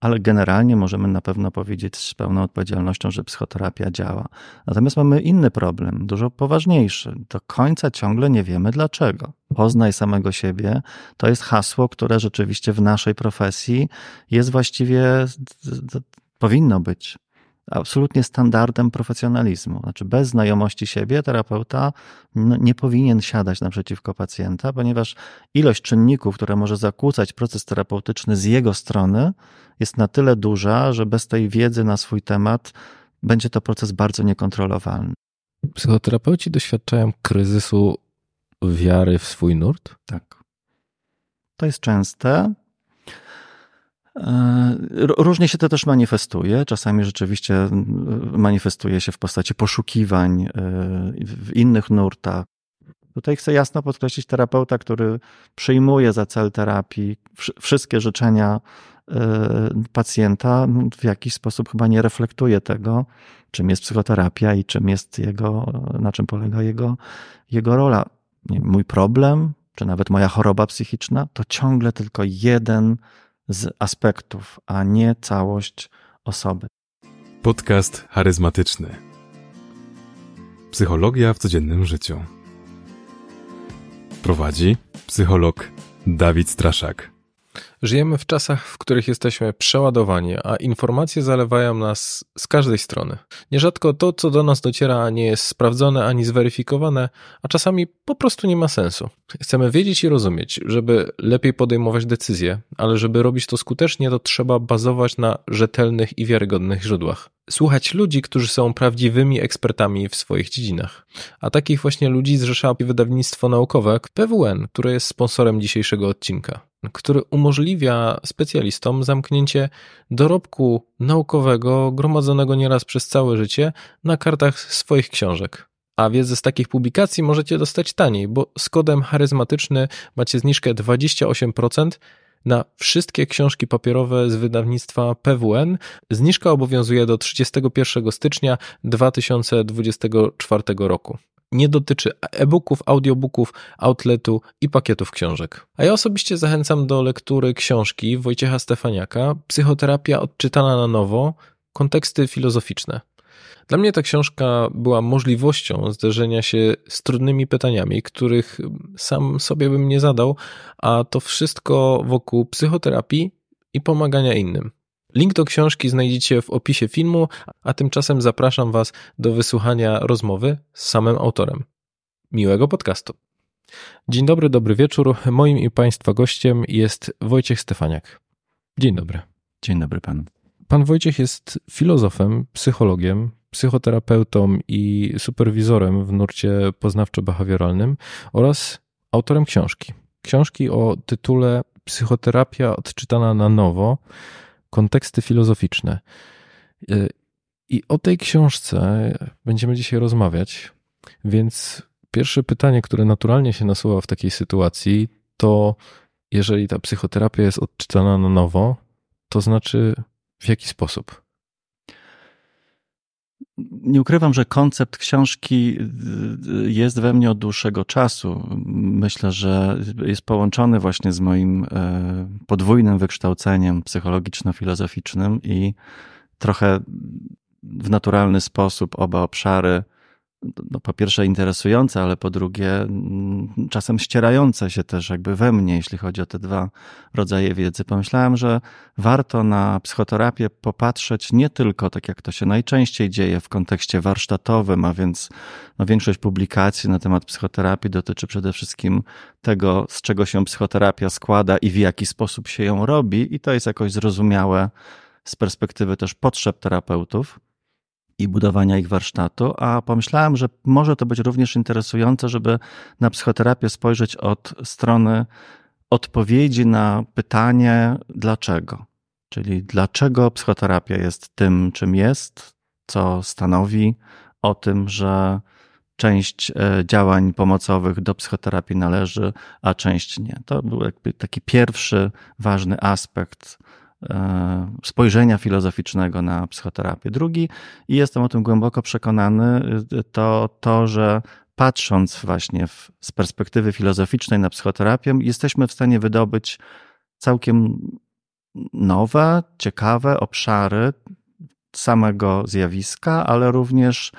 ale generalnie możemy na pewno powiedzieć z pełną odpowiedzialnością, że psychoterapia działa. Natomiast mamy inny problem, dużo poważniejszy. Do końca ciągle nie wiemy dlaczego. Poznaj samego siebie to jest hasło, które rzeczywiście w naszej profesji jest właściwie, powinno być absolutnie standardem profesjonalizmu. Znaczy, bez znajomości siebie terapeuta no, nie powinien siadać naprzeciwko pacjenta, ponieważ ilość czynników, które może zakłócać proces terapeutyczny z jego strony, jest na tyle duża, że bez tej wiedzy na swój temat będzie to proces bardzo niekontrolowalny. Psychoterapeuci doświadczają kryzysu wiary w swój nurt? Tak. To jest częste. E, różnie się to też manifestuje. Czasami rzeczywiście manifestuje się w postaci poszukiwań e, w innych nurtach. Tutaj chcę jasno podkreślić terapeuta, który przyjmuje za cel terapii wszystkie życzenia pacjenta, no, w jakiś sposób chyba nie reflektuje tego, czym jest psychoterapia i czym jest jego, na czym polega jego, jego rola. Mój problem, czy nawet moja choroba psychiczna, to ciągle tylko jeden z aspektów, a nie całość osoby. Podcast charyzmatyczny. Psychologia w codziennym życiu. Prowadzi psycholog Dawid Straszak. Żyjemy w czasach, w których jesteśmy przeładowani, a informacje zalewają nas z każdej strony. Nierzadko to, co do nas dociera, nie jest sprawdzone ani zweryfikowane, a czasami po prostu nie ma sensu. Chcemy wiedzieć i rozumieć, żeby lepiej podejmować decyzje, ale żeby robić to skutecznie, to trzeba bazować na rzetelnych i wiarygodnych źródłach słuchać ludzi, którzy są prawdziwymi ekspertami w swoich dziedzinach. A takich właśnie ludzi zrzesza wydawnictwo naukowe PWN, które jest sponsorem dzisiejszego odcinka, który umożliwia specjalistom zamknięcie dorobku naukowego gromadzonego nieraz przez całe życie na kartach swoich książek. A wiedzę z takich publikacji możecie dostać taniej, bo z kodem charyzmatyczny macie zniżkę 28% na wszystkie książki papierowe z wydawnictwa PWN. Zniżka obowiązuje do 31 stycznia 2024 roku. Nie dotyczy e-booków, audiobooków, outletu i pakietów książek. A ja osobiście zachęcam do lektury książki Wojciecha Stefaniaka Psychoterapia odczytana na nowo konteksty filozoficzne. Dla mnie ta książka była możliwością zderzenia się z trudnymi pytaniami, których sam sobie bym nie zadał, a to wszystko wokół psychoterapii i pomagania innym. Link do książki znajdziecie w opisie filmu, a tymczasem zapraszam Was do wysłuchania rozmowy z samym autorem. Miłego podcastu. Dzień dobry, dobry wieczór. Moim i Państwa gościem jest Wojciech Stefaniak. Dzień dobry. Dzień dobry panu. Pan Wojciech jest filozofem, psychologiem, psychoterapeutą i superwizorem w nurcie poznawczo-behawioralnym oraz autorem książki. Książki o tytule Psychoterapia odczytana na nowo konteksty filozoficzne. I o tej książce będziemy dzisiaj rozmawiać, więc pierwsze pytanie, które naturalnie się nasuwa w takiej sytuacji, to jeżeli ta psychoterapia jest odczytana na nowo, to znaczy w jaki sposób? Nie ukrywam, że koncept książki y, jest we mnie od dłuższego czasu. Myślę, że jest połączony właśnie z moim e, podwójnym wykształceniem psychologiczno-filozoficznym i trochę w naturalny sposób oba obszary no, po pierwsze interesujące, ale po drugie mm, czasem ścierające się też jakby we mnie, jeśli chodzi o te dwa rodzaje wiedzy. Pomyślałem, że warto na psychoterapię popatrzeć nie tylko tak, jak to się najczęściej dzieje w kontekście warsztatowym, a więc no, większość publikacji na temat psychoterapii dotyczy przede wszystkim tego, z czego się psychoterapia składa i w jaki sposób się ją robi, i to jest jakoś zrozumiałe z perspektywy też potrzeb terapeutów i budowania ich warsztatu, a pomyślałem, że może to być również interesujące, żeby na psychoterapię spojrzeć od strony odpowiedzi na pytanie dlaczego. Czyli dlaczego psychoterapia jest tym, czym jest, co stanowi o tym, że część e, działań pomocowych do psychoterapii należy, a część nie. To był taki pierwszy ważny aspekt spojrzenia filozoficznego na psychoterapię. Drugi, i jestem o tym głęboko przekonany, to to, że patrząc właśnie w, z perspektywy filozoficznej na psychoterapię, jesteśmy w stanie wydobyć całkiem nowe, ciekawe obszary samego zjawiska, ale również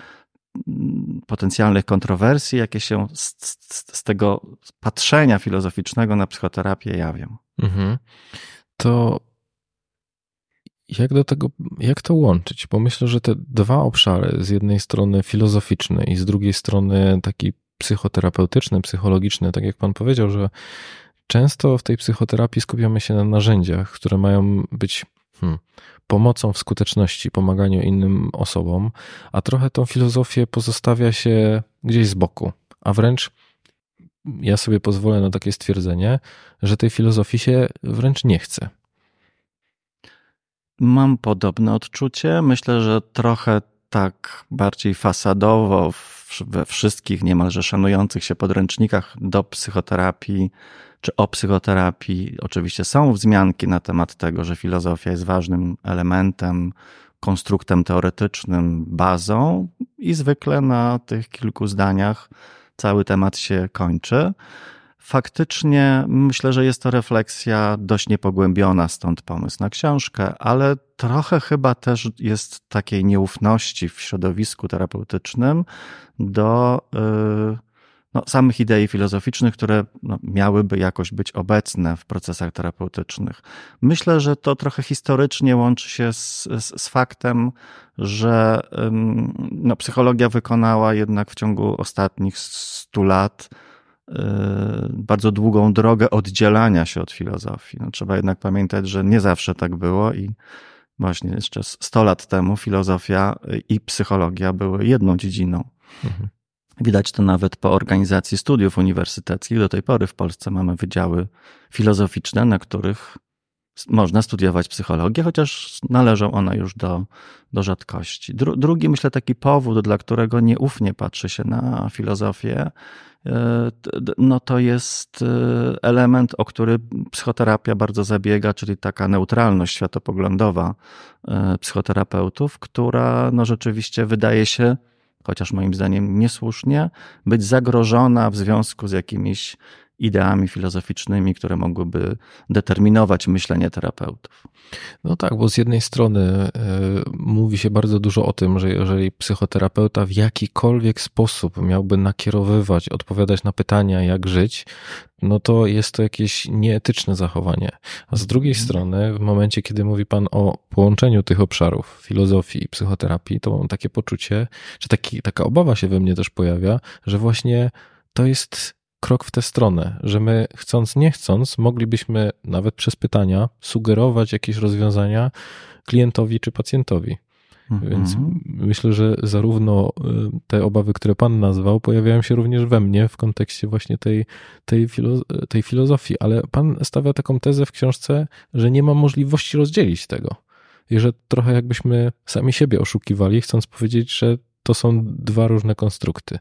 mm, potencjalnych kontrowersji, jakie się z, z, z tego patrzenia filozoficznego na psychoterapię jawią. Mhm. To jak do tego, jak to łączyć? Bo myślę, że te dwa obszary, z jednej strony filozoficzny i z drugiej strony taki psychoterapeutyczny, psychologiczny, tak jak pan powiedział, że często w tej psychoterapii skupiamy się na narzędziach, które mają być hmm, pomocą w skuteczności, pomaganiu innym osobom, a trochę tą filozofię pozostawia się gdzieś z boku, a wręcz ja sobie pozwolę na takie stwierdzenie, że tej filozofii się wręcz nie chce. Mam podobne odczucie. Myślę, że trochę tak bardziej fasadowo we wszystkich niemalże szanujących się podręcznikach do psychoterapii czy o psychoterapii oczywiście są wzmianki na temat tego, że filozofia jest ważnym elementem, konstruktem teoretycznym, bazą i zwykle na tych kilku zdaniach cały temat się kończy. Faktycznie myślę, że jest to refleksja dość niepogłębiona, stąd pomysł na książkę, ale trochę chyba też jest takiej nieufności w środowisku terapeutycznym do yy, no, samych idei filozoficznych, które no, miałyby jakoś być obecne w procesach terapeutycznych. Myślę, że to trochę historycznie łączy się z, z, z faktem, że no, psychologia wykonała jednak w ciągu ostatnich stu lat bardzo długą drogę oddzielania się od filozofii. No, trzeba jednak pamiętać, że nie zawsze tak było i właśnie jeszcze 100 lat temu filozofia i psychologia były jedną dziedziną. Mhm. Widać to nawet po organizacji studiów uniwersyteckich. Do tej pory w Polsce mamy wydziały filozoficzne, na których można studiować psychologię, chociaż należą one już do, do rzadkości. Dru, drugi, myślę, taki powód, dla którego nieufnie patrzy się na filozofię, no to jest e, element, o który psychoterapia bardzo zabiega, czyli taka neutralność światopoglądowa e, psychoterapeutów, która no rzeczywiście wydaje się, chociaż moim zdaniem niesłusznie, być zagrożona w związku z jakimiś ideami filozoficznymi, które mogłyby determinować myślenie terapeutów. No tak, bo z jednej strony y, mówi się bardzo dużo o tym, że jeżeli psychoterapeuta w jakikolwiek sposób miałby nakierowywać, odpowiadać na pytania, jak żyć, no to jest to jakieś nieetyczne zachowanie. A z drugiej mhm. strony, w momencie, kiedy mówi Pan o połączeniu tych obszarów filozofii i psychoterapii, to mam takie poczucie, że taki, taka obawa się we mnie też pojawia, że właśnie to jest krok w tę stronę, że my chcąc, nie chcąc, moglibyśmy nawet przez pytania sugerować jakieś rozwiązania klientowi czy pacjentowi. Więc mhm. myślę, że zarówno y, te obawy, które Pan nazwał, pojawiają się również we mnie w kontekście właśnie tej, tej, filo tej filozofii, ale Pan stawia taką tezę w książce, że nie ma możliwości rozdzielić tego. I że trochę jakbyśmy sami siebie oszukiwali, chcąc powiedzieć, że to są dwa różne konstrukty.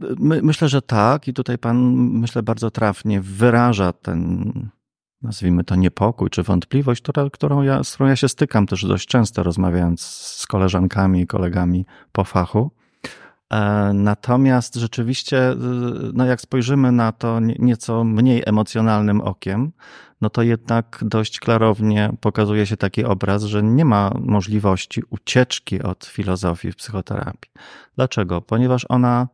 My, myślę, że tak, i tutaj Pan, myślę, bardzo trafnie wyraża ten, nazwijmy to, niepokój czy wątpliwość, która, którą ja, z którą ja się stykam też dość często, rozmawiając z koleżankami i kolegami po fachu. E, natomiast rzeczywiście, no jak spojrzymy na to nieco mniej emocjonalnym okiem, no to jednak dość klarownie pokazuje się taki obraz, że nie ma możliwości ucieczki od filozofii w psychoterapii. Dlaczego? Ponieważ ona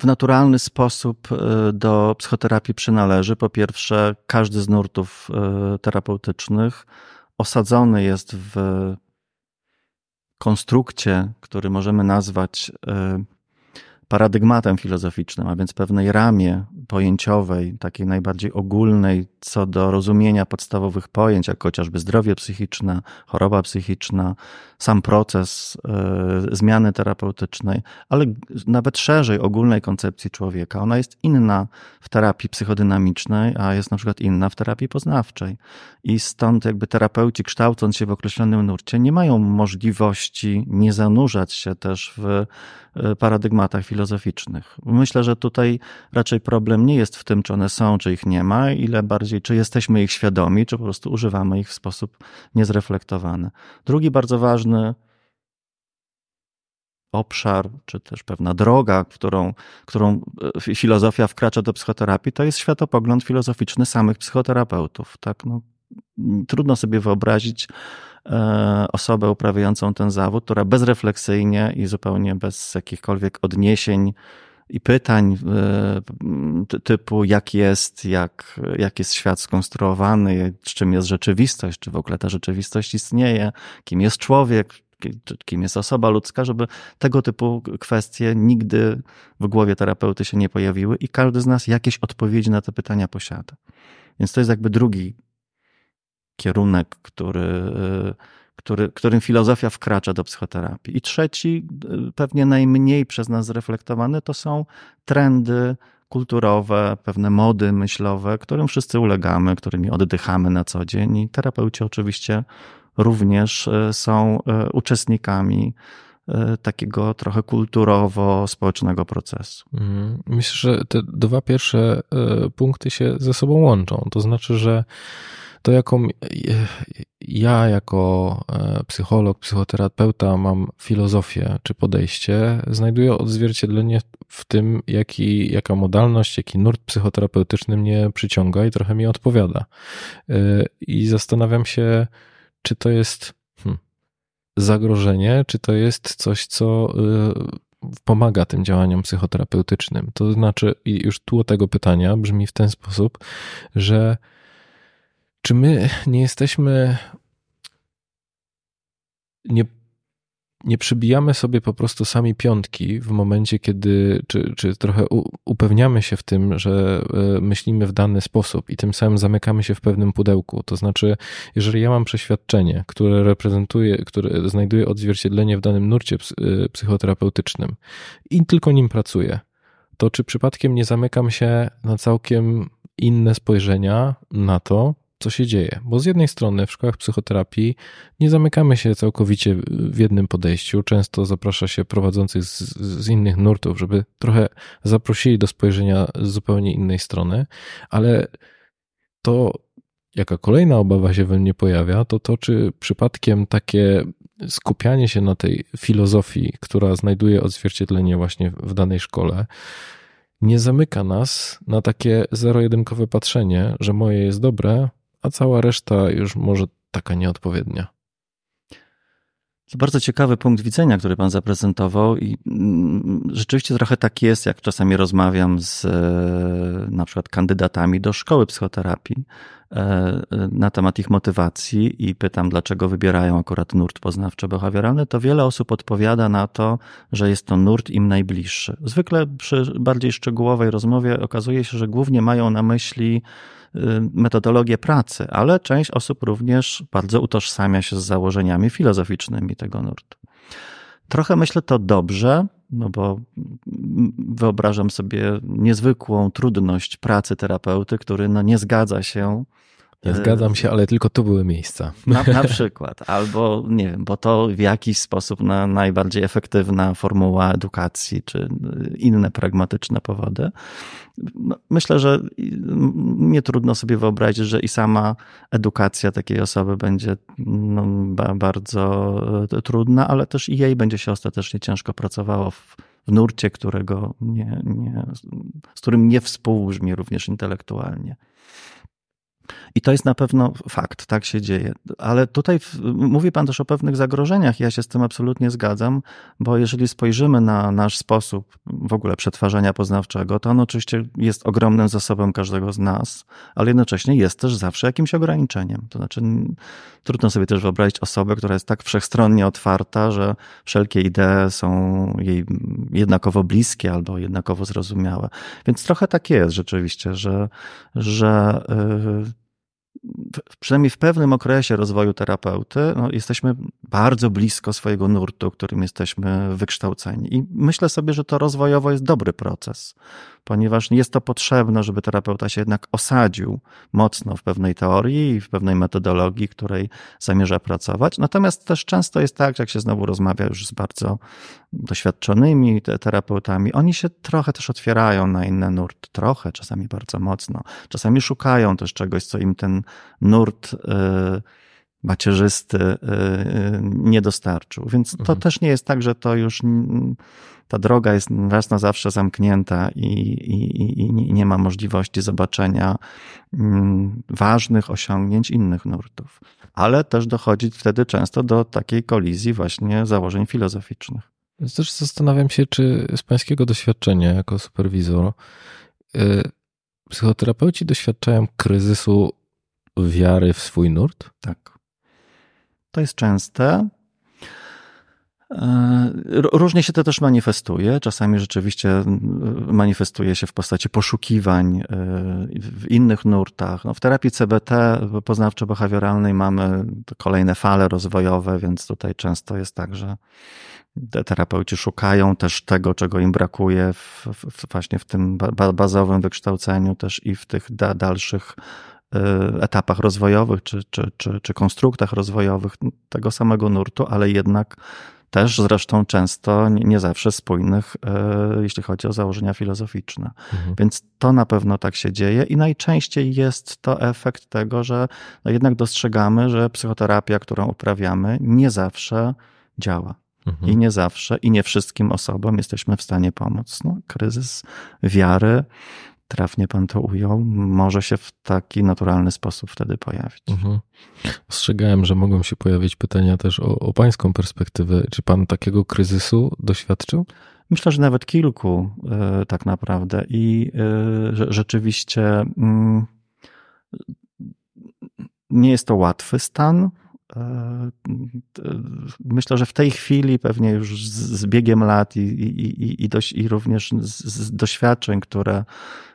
w naturalny sposób e, do psychoterapii przynależy. Po pierwsze, każdy z nurtów e, terapeutycznych osadzony jest w konstrukcie, który możemy nazwać e, paradygmatem filozoficznym, a więc pewnej ramie pojęciowej, takiej najbardziej ogólnej co do rozumienia podstawowych pojęć, jak chociażby zdrowie psychiczne, choroba psychiczna, sam proces y, zmiany terapeutycznej, ale nawet szerzej ogólnej koncepcji człowieka. Ona jest inna w terapii psychodynamicznej, a jest na przykład inna w terapii poznawczej. I stąd jakby terapeuci kształcąc się w określonym nurcie nie mają możliwości nie zanurzać się też w y, paradygmatach filozoficznych. Myślę, że tutaj raczej problem nie jest w tym, czy one są, czy ich nie ma, ile bardziej, czy jesteśmy ich świadomi, czy po prostu używamy ich w sposób niezreflektowany. Drugi bardzo ważny obszar, czy też pewna droga, którą, którą e, filozofia wkracza do psychoterapii, to jest światopogląd filozoficzny samych psychoterapeutów. Tak? No, trudno sobie wyobrazić osobę uprawiającą ten zawód, która bezrefleksyjnie i zupełnie bez jakichkolwiek odniesień i pytań e, typu jak jest, jak, jak jest świat skonstruowany, czym jest rzeczywistość, czy w ogóle ta rzeczywistość istnieje, kim jest człowiek, kim jest osoba ludzka, żeby tego typu kwestie nigdy w głowie terapeuty się nie pojawiły i każdy z nas jakieś odpowiedzi na te pytania posiada. Więc to jest jakby drugi kierunek, który, który, którym filozofia wkracza do psychoterapii. I trzeci, pewnie najmniej przez nas zreflektowany, to są trendy kulturowe, pewne mody myślowe, którym wszyscy ulegamy, którymi oddychamy na co dzień. I terapeuci oczywiście również e, są uczestnikami takiego trochę kulturowo-społecznego procesu. Mhm. Myślę, że te dwa pierwsze punkty się ze sobą łączą. To znaczy, że to jaką ja jako psycholog, psychoterapeuta mam filozofię czy podejście, znajduję odzwierciedlenie w tym, jaki, jaka modalność, jaki nurt psychoterapeutyczny mnie przyciąga i trochę mi odpowiada. I zastanawiam się, czy to jest hmm, zagrożenie, czy to jest coś, co pomaga tym działaniom psychoterapeutycznym. To znaczy, już tło tego pytania brzmi w ten sposób, że czy my nie jesteśmy nie nie przybijamy sobie po prostu sami piątki w momencie, kiedy, czy, czy trochę upewniamy się w tym, że e, myślimy w dany sposób i tym samym zamykamy się w pewnym pudełku. To znaczy, jeżeli ja mam przeświadczenie, które reprezentuje, które znajduje odzwierciedlenie w danym nurcie e, psychoterapeutycznym i tylko nim pracuję, to czy przypadkiem nie zamykam się na całkiem inne spojrzenia na to, co się dzieje. Bo z jednej strony w szkołach psychoterapii nie zamykamy się całkowicie w jednym podejściu. Często zaprasza się prowadzących z, z innych nurtów, żeby trochę zaprosili do spojrzenia z zupełnie innej strony, ale to, jaka kolejna obawa się we mnie pojawia, to to, czy przypadkiem takie skupianie się na tej filozofii, która znajduje odzwierciedlenie właśnie w danej szkole, nie zamyka nas na takie zero-jedynkowe patrzenie, że moje jest dobre, a cała reszta już może taka nieodpowiednia. To bardzo ciekawy punkt widzenia, który Pan zaprezentował, i mm, rzeczywiście trochę tak jest, jak czasami rozmawiam z e, na przykład kandydatami do szkoły psychoterapii na temat ich motywacji i pytam, dlaczego wybierają akurat nurt poznawczo-behawioralny, to wiele osób odpowiada na to, że jest to nurt im najbliższy. Zwykle przy bardziej szczegółowej rozmowie okazuje się, że głównie mają na myśli Y, metodologię pracy, ale część osób również bardzo utożsamia się z założeniami filozoficznymi tego nurtu. Trochę myślę to dobrze, no bo wyobrażam sobie niezwykłą trudność pracy terapeuty, który no nie zgadza się ja zgadzam się, ale tylko tu były miejsca. Na, na, przykład, albo nie wiem, bo to w jakiś sposób na najbardziej efektywna formuła edukacji, czy inne pragmatyczne powody. No, myślę, że nie trudno sobie wyobrazić, że i sama edukacja takiej osoby będzie no, bardzo e, trudna, ale też i jej będzie się ostatecznie ciężko pracowało w, w nurcie, którego nie, nie, z którym nie współbrzmi również intelektualnie. I to jest na pewno fakt, tak się dzieje. Ale tutaj mówi Pan też o pewnych zagrożeniach. Ja się z tym absolutnie zgadzam, bo jeżeli spojrzymy na nasz sposób w ogóle przetwarzania poznawczego, to on oczywiście jest ogromnym zasobem każdego z nas, ale jednocześnie jest też zawsze jakimś ograniczeniem. To znaczy, trudno sobie też wyobrazić osobę, która jest tak wszechstronnie otwarta, że wszelkie idee są jej jednakowo bliskie albo jednakowo zrozumiałe. Więc trochę tak jest rzeczywiście, że, że yy, przynajmniej w pewnym okresie rozwoju terapeuty, no, jesteśmy bardzo blisko swojego nurtu, którym jesteśmy wykształceni. I myślę sobie, że to rozwojowo jest dobry proces ponieważ jest to potrzebne, żeby terapeuta się jednak osadził mocno w pewnej teorii i w pewnej metodologii, której zamierza pracować. Natomiast też często jest tak, jak się znowu rozmawia już z bardzo doświadczonymi terapeutami, oni się trochę też otwierają na inny nurt, trochę, czasami bardzo mocno. Czasami szukają też czegoś, co im ten nurt. Yy, macierzysty nie dostarczył. Więc to mhm. też nie jest tak, że to już ta droga jest raz na zawsze zamknięta i, i, i nie ma możliwości zobaczenia mm, ważnych osiągnięć innych nurtów. Ale też dochodzi wtedy często do takiej kolizji właśnie założeń filozoficznych. Też zastanawiam się, czy z pańskiego doświadczenia jako superwizor y, psychoterapeuci doświadczają kryzysu wiary w swój nurt? Tak. To jest częste. E, różnie się to też manifestuje. Czasami rzeczywiście manifestuje się w postaci poszukiwań e, w innych nurtach. No, w terapii CBT poznawczo-behawioralnej mamy kolejne fale rozwojowe, więc tutaj często jest tak, że terapeuci szukają też tego, czego im brakuje w, w, właśnie w tym bazowym wykształceniu, też i w tych da, dalszych e, etapach rozwojowych czy, czy, czy, czy konstruktach rozwojowych tego samego nurtu, ale jednak też zresztą często nie zawsze spójnych, e, jeśli chodzi o założenia filozoficzne. Mhm. Więc to na pewno tak się dzieje i najczęściej jest to efekt tego, że no jednak dostrzegamy, że psychoterapia, którą uprawiamy, nie zawsze działa. Mhm. I nie zawsze, i nie wszystkim osobom jesteśmy w stanie pomóc. No, kryzys wiary, trafnie pan to ujął, może się w taki naturalny sposób wtedy pojawić. Mhm. Ostrzegałem, że mogą się pojawić pytania też o, o pańską perspektywę. Czy pan takiego kryzysu doświadczył? Myślę, że nawet kilku y, tak naprawdę i y, rzeczywiście y, nie jest to łatwy stan. E, myślę, że w tej chwili pewnie już z biegiem lat i, i, i, i, dość, i również z, z doświadczeń, które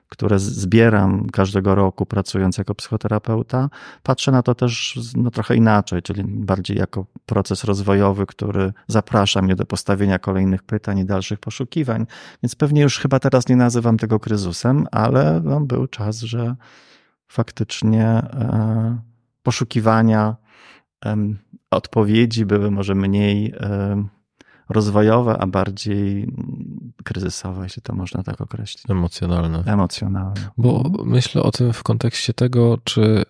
które zbieram każdego roku pracując jako psychoterapeuta, patrzę na to też no, trochę inaczej, czyli bardziej jako proces rozwojowy, który zaprasza mnie do postawienia kolejnych pytań i dalszych poszukiwań. Więc pewnie już chyba teraz nie nazywam tego kryzysem, ale no, był czas, że faktycznie e, poszukiwania e, odpowiedzi były może mniej e, rozwojowe, a bardziej kryzysowe, jeśli to można tak określić. Emocjonalne. Emocjonalne. Bo myślę o tym w kontekście tego, czy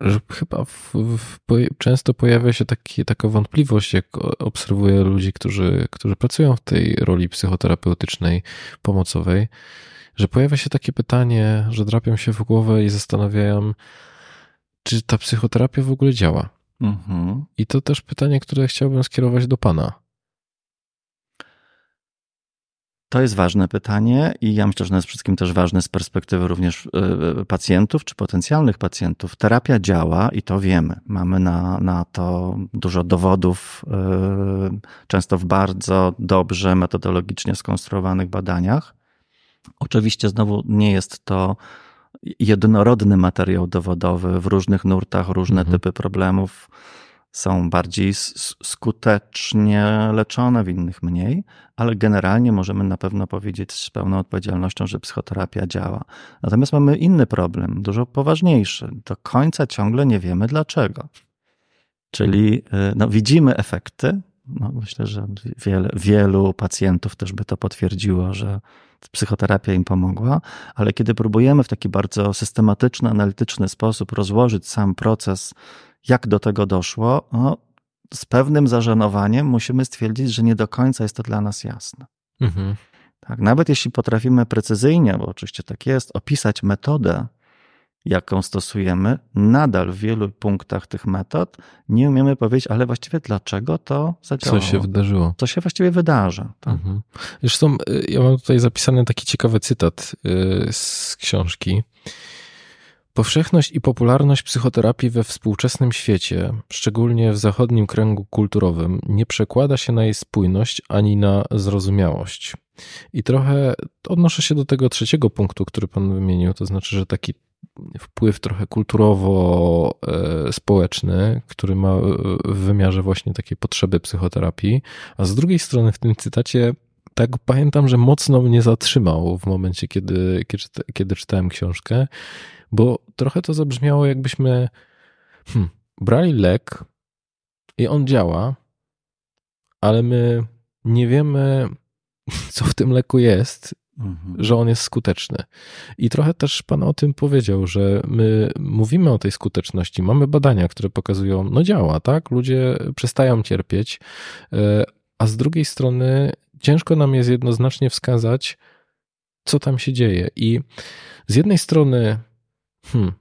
że chyba w, w, często pojawia się taki, taka wątpliwość, jak obserwuję ludzi, którzy, którzy pracują w tej roli psychoterapeutycznej, pomocowej, że pojawia się takie pytanie, że drapią się w głowę i zastanawiają, czy ta psychoterapia w ogóle działa. Mhm. I to też pytanie, które chciałbym skierować do Pana. To jest ważne pytanie i ja myślę, że jest wszystkim też ważne z perspektywy również e, e, pacjentów czy potencjalnych pacjentów. Terapia działa i to wiemy. Mamy na, na to dużo dowodów, e, często w bardzo dobrze metodologicznie skonstruowanych badaniach. Oczywiście znowu nie jest to jednorodny materiał dowodowy w różnych nurtach, różne mhm. typy problemów są bardziej skutecznie leczone, w innych mniej, ale generalnie możemy na pewno powiedzieć z pełną odpowiedzialnością, że psychoterapia działa. Natomiast mamy inny problem, dużo poważniejszy. Do końca ciągle nie wiemy dlaczego. Czyli y, no, widzimy efekty. No, myślę, że wiele, wielu pacjentów też by to potwierdziło, że psychoterapia im pomogła, ale kiedy próbujemy w taki bardzo systematyczny, analityczny sposób rozłożyć sam proces, jak do tego doszło, no, z pewnym zażenowaniem musimy stwierdzić, że nie do końca jest to dla nas jasne. Mhm. Tak, nawet jeśli potrafimy precyzyjnie, bo oczywiście tak jest, opisać metodę, jaką stosujemy, nadal w wielu punktach tych metod nie umiemy powiedzieć, ale właściwie dlaczego to zadziałało. Co się wydarzyło. Co się właściwie wydarza. Tak? Mhm. Zresztą y, ja mam tutaj zapisany taki ciekawy cytat y, z książki. Powszechność i popularność psychoterapii we współczesnym świecie, szczególnie w zachodnim kręgu kulturowym, nie przekłada się na jej spójność ani na zrozumiałość. I trochę odnoszę się do tego trzeciego punktu, który Pan wymienił, to znaczy, że taki wpływ trochę kulturowo-społeczny, który ma w wymiarze właśnie takiej potrzeby psychoterapii, a z drugiej strony w tym cytacie tak pamiętam, że mocno mnie zatrzymał w momencie, kiedy, kiedy czytałem książkę, bo trochę to zabrzmiało, jakbyśmy hmm, brali lek i on działa, ale my nie wiemy, co w tym leku jest mhm. że on jest skuteczny. I trochę też Pan o tym powiedział, że my mówimy o tej skuteczności, mamy badania, które pokazują, no działa, tak? Ludzie przestają cierpieć, e, a z drugiej strony ciężko nam jest jednoznacznie wskazać, co tam się dzieje. I z jednej strony, hmm,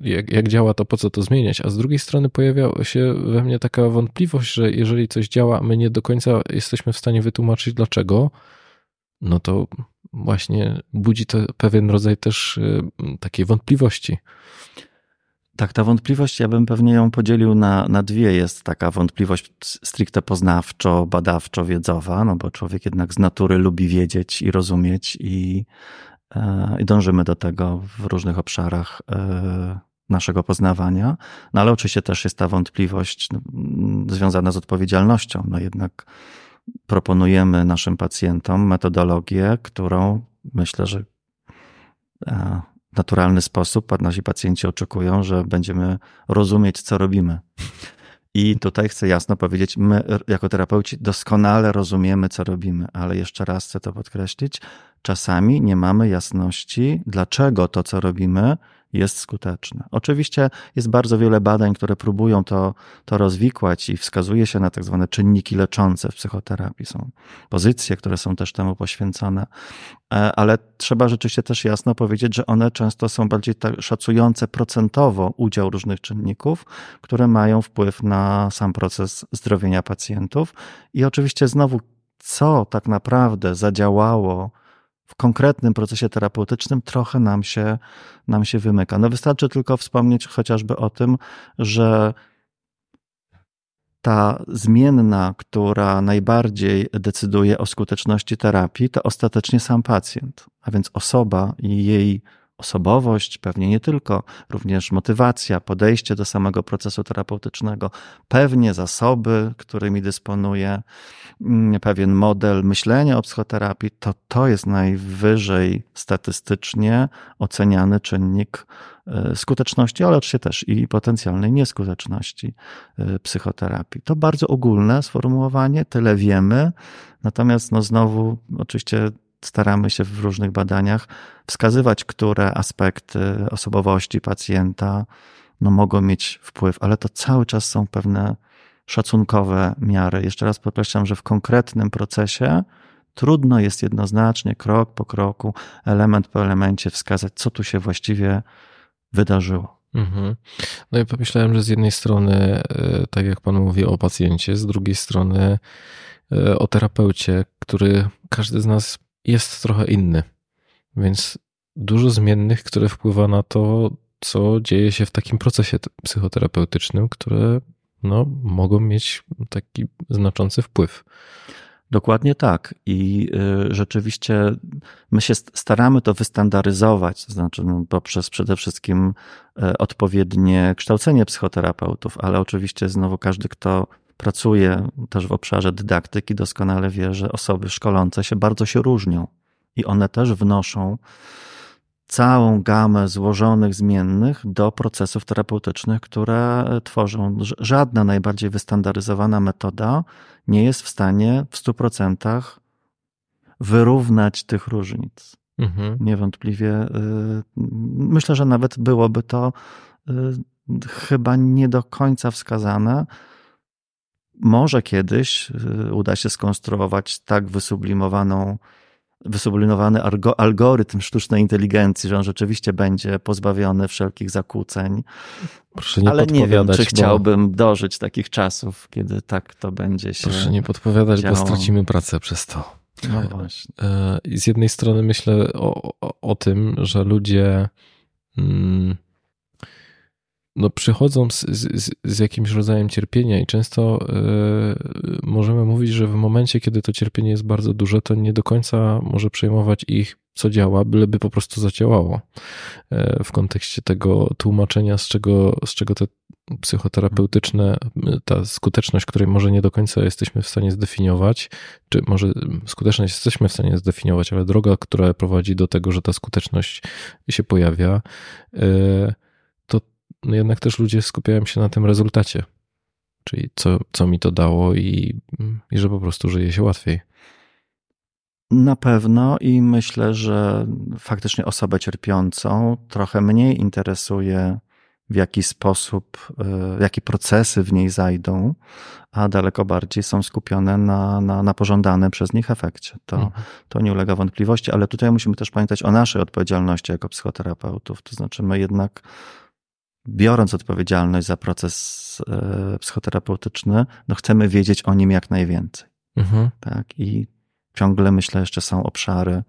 jak, jak działa, to po co to zmieniać? A z drugiej strony pojawia się we mnie taka wątpliwość, że jeżeli coś działa, my nie do końca jesteśmy w stanie wytłumaczyć dlaczego, no to właśnie budzi to pewien rodzaj też y, takiej wątpliwości. Tak, ta wątpliwość, ja bym pewnie ją podzielił na, na dwie. Jest taka wątpliwość stricte poznawczo, badawczo, wiedzowa, no bo człowiek jednak z natury lubi wiedzieć i rozumieć i, e, i dążymy do tego w różnych obszarach e, naszego poznawania. No ale oczywiście też jest ta wątpliwość no, związana z odpowiedzialnością. No jednak proponujemy naszym pacjentom metodologię, którą myślę, że e, w naturalny sposób nasi pacjenci oczekują, że będziemy rozumieć, co robimy. I tutaj chcę jasno powiedzieć, my jako terapeuci doskonale rozumiemy, co robimy, ale jeszcze raz chcę to podkreślić, czasami nie mamy jasności, dlaczego to, co robimy, jest skuteczne. Oczywiście jest bardzo wiele badań, które próbują to, to rozwikłać i wskazuje się na tak zwane czynniki leczące w psychoterapii. Są pozycje, które są też temu poświęcone, e, ale trzeba rzeczywiście też jasno powiedzieć, że one często są bardziej tak szacujące procentowo udział różnych czynników, które mają wpływ na sam proces zdrowienia pacjentów. I oczywiście znowu, co tak naprawdę zadziałało, w konkretnym procesie terapeutycznym trochę nam się, nam się wymyka. No wystarczy tylko wspomnieć chociażby o tym, że ta zmienna, która najbardziej decyduje o skuteczności terapii, to ostatecznie sam pacjent, a więc osoba i jej osobowość, pewnie nie tylko, również motywacja, podejście do samego procesu terapeutycznego, pewnie zasoby, którymi dysponuje, mm, pewien model myślenia o psychoterapii, to to jest najwyżej statystycznie oceniany czynnik e, skuteczności, ale oczywiście też i potencjalnej nieskuteczności e, psychoterapii. To bardzo ogólne sformułowanie, tyle wiemy, natomiast no znowu oczywiście staramy się w różnych badaniach wskazywać, które aspekty osobowości pacjenta no, mogą mieć wpływ, ale to cały czas są pewne szacunkowe miary. Jeszcze raz podkreślam, że w konkretnym procesie trudno jest jednoznacznie, krok po kroku, element po elemencie wskazać, co tu się właściwie wydarzyło. Mhm. No i pomyślałem, że z jednej strony, e, tak jak Pan mówi o pacjencie, z drugiej strony e, o terapeucie, który każdy z nas jest trochę inny. Więc dużo zmiennych, które wpływa na to, co dzieje się w takim procesie psychoterapeutycznym, które no, mogą mieć taki znaczący wpływ. Dokładnie tak. I y, rzeczywiście my się staramy to wystandaryzować, to znaczy no, poprzez przede wszystkim y, odpowiednie kształcenie psychoterapeutów, ale oczywiście znowu każdy, kto pracuje też w obszarze dydaktyki, doskonale wie, że osoby szkolące się bardzo się różnią i one też wnoszą całą gamę złożonych zmiennych do procesów terapeutycznych, które tworzą. Żadna najbardziej wystandaryzowana metoda nie jest w stanie w 100% wyrównać tych różnic. Mhm. Niewątpliwie y, myślę, że nawet byłoby to y, chyba nie do końca wskazane, może kiedyś y, uda się skonstruować tak wysublimowaną, wysublimowany algorytm sztucznej inteligencji, że on rzeczywiście będzie pozbawiony wszelkich zakłóceń. Proszę nie Ale nie wiem, czy bo... chciałbym dożyć takich czasów, kiedy tak to będzie się. Proszę nie podpowiadać, działo. bo stracimy pracę przez to. No właśnie. E, I z jednej strony myślę o, o, o tym, że ludzie. Mm, no, przychodzą z, z, z, jakimś rodzajem cierpienia, i często y, możemy mówić, że w momencie, kiedy to cierpienie jest bardzo duże, to nie do końca może przejmować ich, co działa, byleby po prostu zadziałało. Y, w kontekście tego tłumaczenia, z czego, z czego te psychoterapeutyczne, ta skuteczność, której może nie do końca jesteśmy w stanie zdefiniować, czy może skuteczność jesteśmy w stanie zdefiniować, ale droga, która prowadzi do tego, że ta skuteczność się pojawia, y, no jednak też ludzie skupiają się na tym rezultacie. Czyli co, co mi to dało i, i że po prostu żyje się łatwiej. Na pewno i myślę, że faktycznie osobę cierpiącą trochę mniej interesuje, w jaki sposób, e, jakie procesy w niej zajdą, a daleko bardziej są skupione na, na, na pożądanym przez nich efekcie. To, mhm. to nie ulega wątpliwości, ale tutaj musimy też pamiętać o naszej odpowiedzialności jako psychoterapeutów. To znaczy, my jednak biorąc odpowiedzialność za proces e, psychoterapeutyczny, no chcemy wiedzieć o nim jak najwięcej. Mhm. Tak? I ciągle myślę, jeszcze są obszary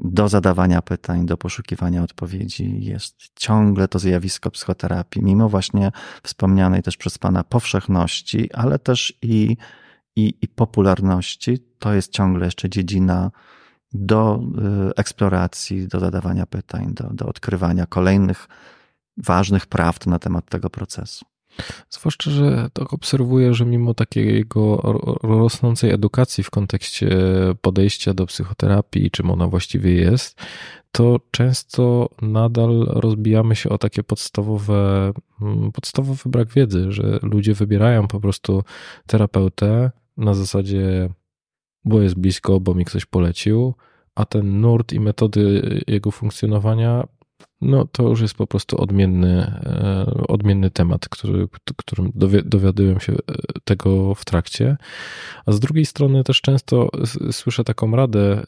do zadawania pytań, do poszukiwania odpowiedzi. Jest ciągle to zjawisko psychoterapii, mimo właśnie wspomnianej też przez Pana powszechności, ale też i, i, i popularności. To jest ciągle jeszcze dziedzina do y, eksploracji, do zadawania pytań, do, do odkrywania kolejnych ważnych prawd na temat tego procesu. Zwłaszcza, że tak obserwuję, że mimo takiego rosnącej edukacji w kontekście podejścia do psychoterapii, czym ona właściwie jest, to często nadal rozbijamy się o takie podstawowe, mm, podstawowy brak wiedzy, że ludzie wybierają po prostu terapeutę na zasadzie, bo jest blisko, bo mi ktoś polecił, a ten nurt i metody jego funkcjonowania no to już jest po prostu odmienny, e, odmienny temat, który, którym dowiaduję się e, tego w trakcie. A z drugiej strony też często słyszę taką radę, e,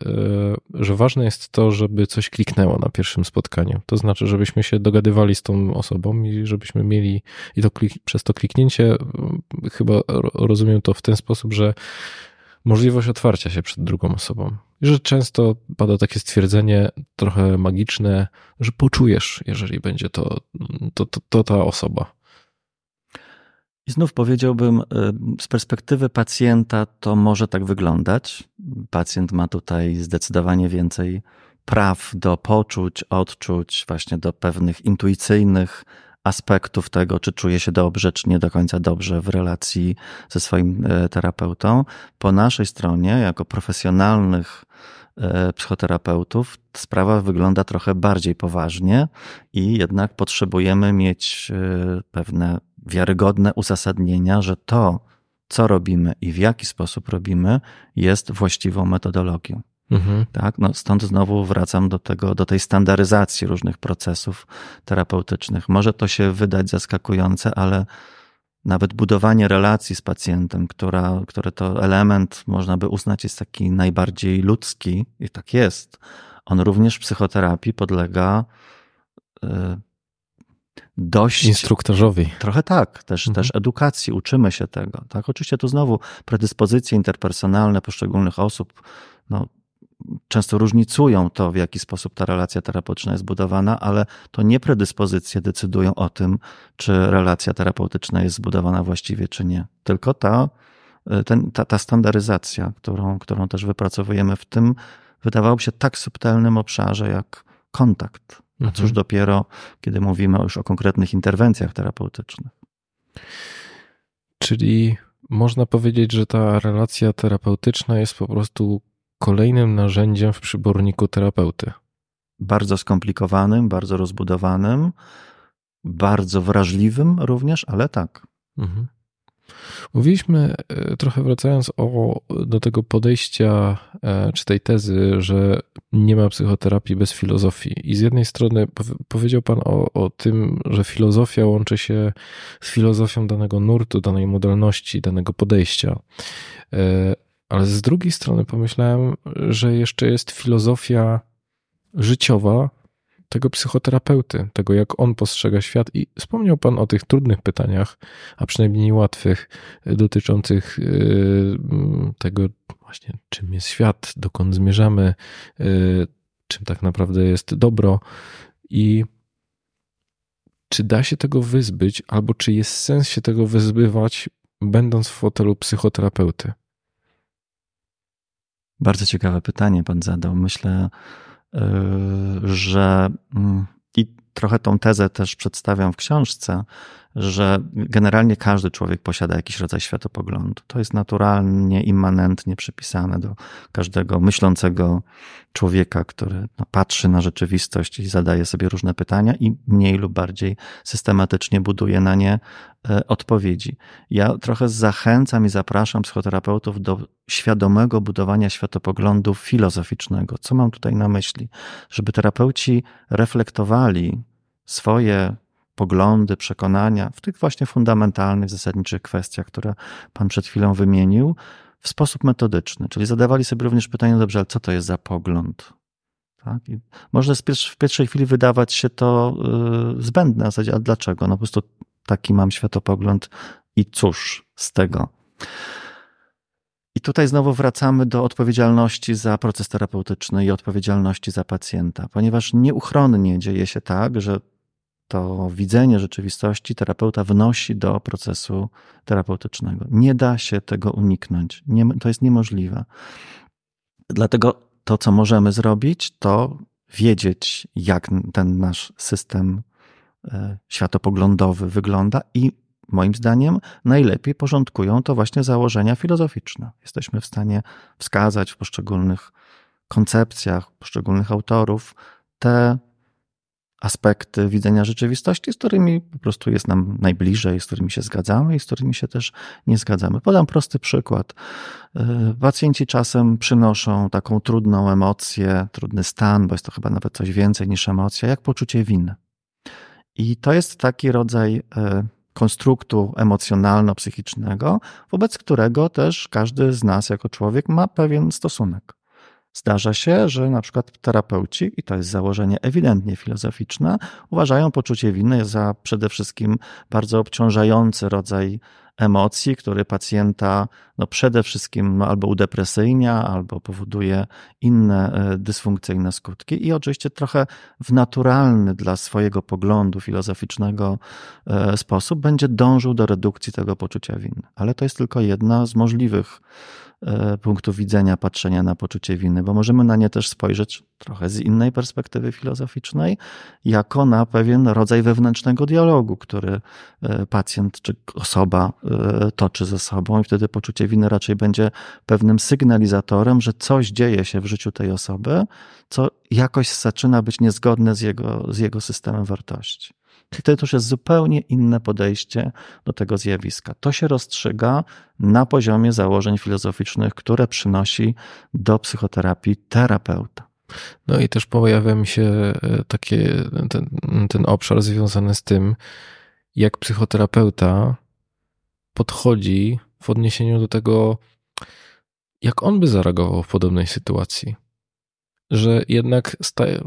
że ważne jest to, żeby coś kliknęło na pierwszym spotkaniu. To znaczy, żebyśmy się dogadywali z tą osobą i żebyśmy mieli, i to klik, przez to kliknięcie, chyba rozumiem to w ten sposób, że możliwość otwarcia się przed drugą osobą. I że często pada takie stwierdzenie trochę magiczne, że poczujesz, jeżeli będzie to, to, to, to ta osoba. I znów powiedziałbym, y, z perspektywy pacjenta to może tak wyglądać. Pacjent ma tutaj zdecydowanie więcej praw do poczuć, odczuć, właśnie do pewnych intuicyjnych aspektów tego, czy czuje się dobrze, czy nie do końca dobrze w relacji ze swoim e, terapeutą. Po naszej stronie, jako profesjonalnych e, psychoterapeutów, sprawa wygląda trochę bardziej poważnie i jednak potrzebujemy mieć e, pewne wiarygodne uzasadnienia, że to, co robimy i w jaki sposób robimy, jest właściwą metodologią. Mhm. Tak? No stąd znowu wracam do tego, do tej standaryzacji różnych procesów terapeutycznych. Może to się wydać zaskakujące, ale nawet budowanie relacji z pacjentem, która, który to element można by uznać jest taki najbardziej ludzki, i tak jest, on również w psychoterapii podlega y, dość. Instruktorzowi. Trochę tak, też, mhm. też edukacji, uczymy się tego. Tak? Oczywiście tu znowu predyspozycje interpersonalne poszczególnych osób, no, często różnicują to, w jaki sposób ta relacja terapeutyczna jest budowana, ale to nie predyspozycje decydują o tym, czy relacja terapeutyczna jest zbudowana właściwie, czy nie. Tylko ta, y, ten, ta, ta standaryzacja, którą, którą też wypracowujemy w tym, wydawałoby się tak subtelnym obszarze jak kontakt. A cóż mhm. dopiero, kiedy mówimy już o konkretnych interwencjach terapeutycznych. Czyli można powiedzieć, że ta relacja terapeutyczna jest po prostu kolejnym narzędziem w przyborniku terapeuty. Bardzo skomplikowanym, bardzo rozbudowanym, bardzo wrażliwym również, ale tak. Mhm. Mówiliśmy, e, trochę wracając o, do tego podejścia, e, czy tej tezy, że nie ma psychoterapii bez filozofii. I z jednej strony powiedział Pan o, o tym, że filozofia łączy się z filozofią danego nurtu, danej modalności, danego podejścia. Ale z drugiej strony pomyślałem, że jeszcze jest filozofia życiowa tego psychoterapeuty, tego jak on postrzega świat. I wspomniał Pan o tych trudnych pytaniach, a przynajmniej niełatwych, dotyczących y, tego właśnie, czym jest świat, dokąd zmierzamy, y, czym tak naprawdę jest dobro i czy da się tego wyzbyć, albo czy jest sens się tego wyzbywać, będąc w fotelu psychoterapeuty? Bardzo ciekawe pytanie pan zadał. Myślę, y, że mm, i trochę tą tezę też przedstawiam w książce, że generalnie każdy człowiek posiada jakiś rodzaj światopoglądu. To jest naturalnie, immanentnie przypisane do każdego myślącego człowieka, który no, patrzy na rzeczywistość i zadaje sobie różne pytania i mniej lub bardziej systematycznie buduje na nie odpowiedzi. Ja trochę zachęcam i zapraszam psychoterapeutów do świadomego budowania światopoglądu filozoficznego. Co mam tutaj na myśli? Żeby terapeuci reflektowali swoje poglądy, przekonania w tych właśnie fundamentalnych, zasadniczych kwestiach, które Pan przed chwilą wymienił, w sposób metodyczny. Czyli zadawali sobie również pytanie, dobrze, ale co to jest za pogląd? Tak? I może w pierwszej chwili wydawać się to yy, zbędne, a dlaczego? No po prostu taki mam światopogląd i cóż z tego? I tutaj znowu wracamy do odpowiedzialności za proces terapeutyczny i odpowiedzialności za pacjenta, ponieważ nieuchronnie dzieje się tak, że to widzenie rzeczywistości terapeuta wnosi do procesu terapeutycznego. Nie da się tego uniknąć. Nie, to jest niemożliwe. Dlatego to, co możemy zrobić, to wiedzieć, jak ten nasz system światopoglądowy wygląda i moim zdaniem najlepiej porządkują to właśnie założenia filozoficzne. Jesteśmy w stanie wskazać w poszczególnych koncepcjach poszczególnych autorów te aspekty widzenia rzeczywistości, z którymi po prostu jest nam najbliżej, z którymi się zgadzamy i z którymi się też nie zgadzamy. Podam prosty przykład. Y, pacjenci czasem przynoszą taką trudną emocję, trudny stan, bo jest to chyba nawet coś więcej niż emocja, jak poczucie winy. I to jest taki rodzaj y, konstruktu emocjonalno-psychicznego, wobec którego też każdy z nas jako człowiek ma pewien stosunek. Zdarza się, że na przykład terapeuci, i to jest założenie ewidentnie filozoficzne, uważają poczucie winy za przede wszystkim bardzo obciążający rodzaj emocji, który pacjenta no przede wszystkim no albo udepresyjnia, albo powoduje inne e, dysfunkcyjne skutki. I oczywiście trochę w naturalny dla swojego poglądu filozoficznego e, sposób będzie dążył do redukcji tego poczucia winy. Ale to jest tylko jedna z możliwych punktu widzenia patrzenia na poczucie winy, bo możemy na nie też spojrzeć trochę z innej perspektywy filozoficznej, jako na pewien rodzaj wewnętrznego dialogu, który e, pacjent czy osoba e, toczy ze sobą, i wtedy poczucie winy raczej będzie pewnym sygnalizatorem, że coś dzieje się w życiu tej osoby, co jakoś zaczyna być niezgodne z jego, z jego systemem wartości. To już jest zupełnie inne podejście do tego zjawiska. To się rozstrzyga na poziomie założeń filozoficznych, które przynosi do psychoterapii terapeuta. No i też pojawia mi się e, ten, ten obszar związany z tym, jak psychoterapeuta podchodzi w odniesieniu do tego, jak on by zareagował w podobnej sytuacji że jednak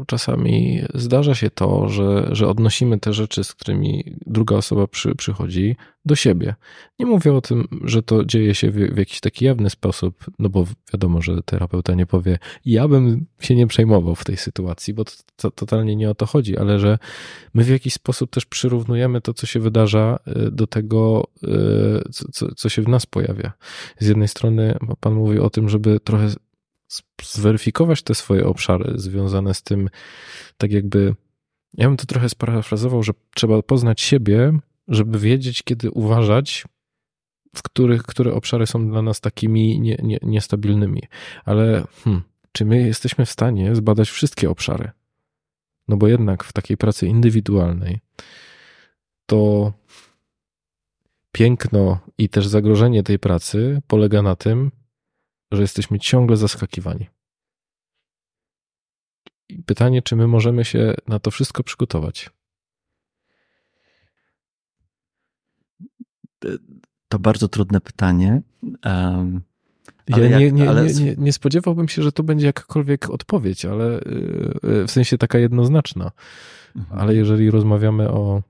czasami zdarza się to, że, że odnosimy te rzeczy, z którymi druga osoba przy, przychodzi, do siebie. Nie mówię o tym, że to dzieje się w, w, jakiś taki jawny sposób, no bo wiadomo, że terapeuta nie powie, ja bym się nie przejmował w tej sytuacji, bo to, to totalnie nie o to chodzi, ale że my w jakiś sposób też przyrównujemy to, co się wydarza y, do tego, y, co, co, się w nas pojawia. Z jednej strony pan mówi o tym, żeby trochę zweryfikować te swoje obszary związane z tym, tak jakby, ja bym to trochę sparafrazował, że trzeba poznać siebie, żeby wiedzieć, kiedy uważać, w których, które obszary są dla nas takimi nie, nie, niestabilnymi. Ale hmm, czy my jesteśmy w stanie zbadać wszystkie obszary? No bo jednak w takiej pracy indywidualnej to piękno i też zagrożenie tej pracy polega na tym, że jesteśmy ciągle zaskakiwani. I pytanie, czy my możemy się na to wszystko przygotować? To bardzo trudne pytanie. Um, ja jak, nie, nie, ale... nie, nie, spodziewałbym się, że to będzie jakakolwiek odpowiedź, ale y, w sensie taka jednoznaczna. Mhm. Ale jeżeli rozmawiamy o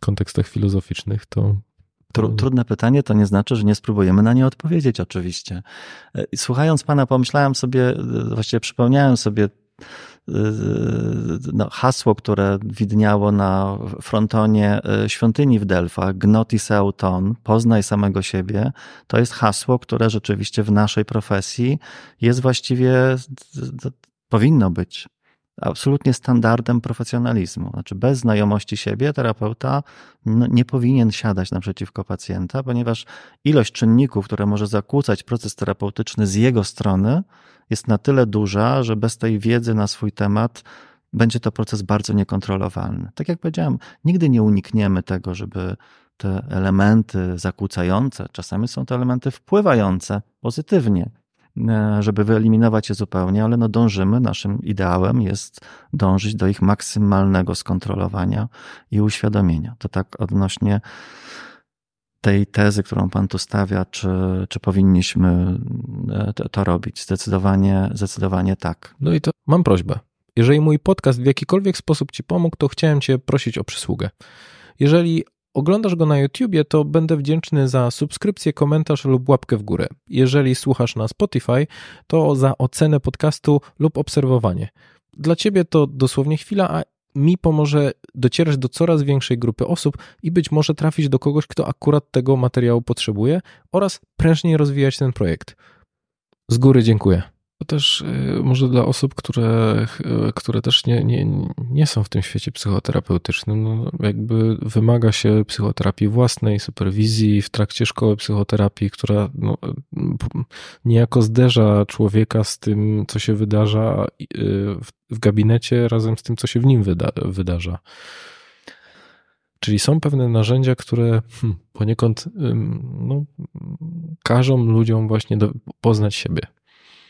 kontekstach filozoficznych, to. Trudne pytanie to nie znaczy, że nie spróbujemy na nie odpowiedzieć, oczywiście. E, słuchając pana, pomyślałem sobie, e, właściwie przypomniałem sobie e, no, hasło, które widniało na frontonie świątyni w Delfach, Gnotis Auton, poznaj samego siebie, to jest hasło, które rzeczywiście w naszej profesji jest właściwie, powinno być absolutnie standardem profesjonalizmu. Znaczy, bez znajomości siebie terapeuta no, nie powinien siadać naprzeciwko pacjenta, ponieważ ilość czynników, które może zakłócać proces terapeutyczny z jego strony, jest na tyle duża, że bez tej wiedzy na swój temat będzie to proces bardzo niekontrolowalny. Tak jak powiedziałem, nigdy nie unikniemy tego, żeby te elementy zakłócające, czasami są to elementy wpływające pozytywnie żeby wyeliminować je zupełnie, ale no dążymy, naszym ideałem jest dążyć do ich maksymalnego skontrolowania i uświadomienia. To tak odnośnie tej tezy, którą Pan tu stawia, czy, czy powinniśmy e, to, to robić? Zdecydowanie, zdecydowanie tak. No i to mam prośbę. Jeżeli mój podcast w jakikolwiek sposób Ci pomógł, to chciałem Cię prosić o przysługę. Jeżeli oglądasz go na YouTubie, to będę wdzięczny za subskrypcję, komentarz lub łapkę w górę. Jeżeli słuchasz na Spotify, to za ocenę podcastu lub obserwowanie. Dla ciebie to dosłownie chwila, a mi pomoże docierać do coraz większej grupy osób i być może trafić do kogoś, kto akurat tego materiału potrzebuje oraz prężniej rozwijać ten projekt. Z góry dziękuję. To też y, może dla osób, które, które też nie, nie, nie są w tym świecie psychoterapeutycznym, no jakby wymaga się psychoterapii własnej, superwizji w trakcie szkoły psychoterapii, która no, niejako zderza człowieka z tym, co się wydarza y, w, gabinecie, razem z tym, co się w nim wyda, wydarza. Czyli są pewne narzędzia, które hmm, poniekąd no, każą ludziom właśnie do, poznać siebie.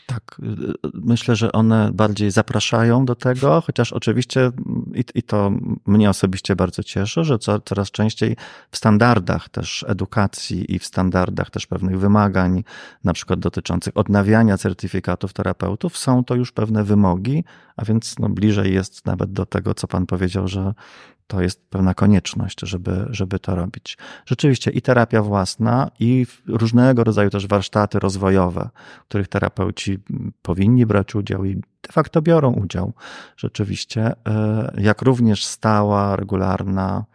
Tak, y, myślę, że one bardziej zapraszają do tego, chociaż oczywiście i, i to mnie osobiście bardzo cieszy, że co, coraz częściej w standardach też edukacji i w standardach też pewnych wymagań, na przykład dotyczących odnawiania certyfikatów terapeutów, są to już pewne wymogi, a więc no, bliżej jest nawet do tego, co Pan powiedział, że to jest pewna konieczność, żeby, żeby to robić. Rzeczywiście i terapia własna, i różnego rodzaju też warsztaty rozwojowe, w których terapeuci powinni brać udział i de facto biorą udział. Rzeczywiście, e, jak również stała, regularna,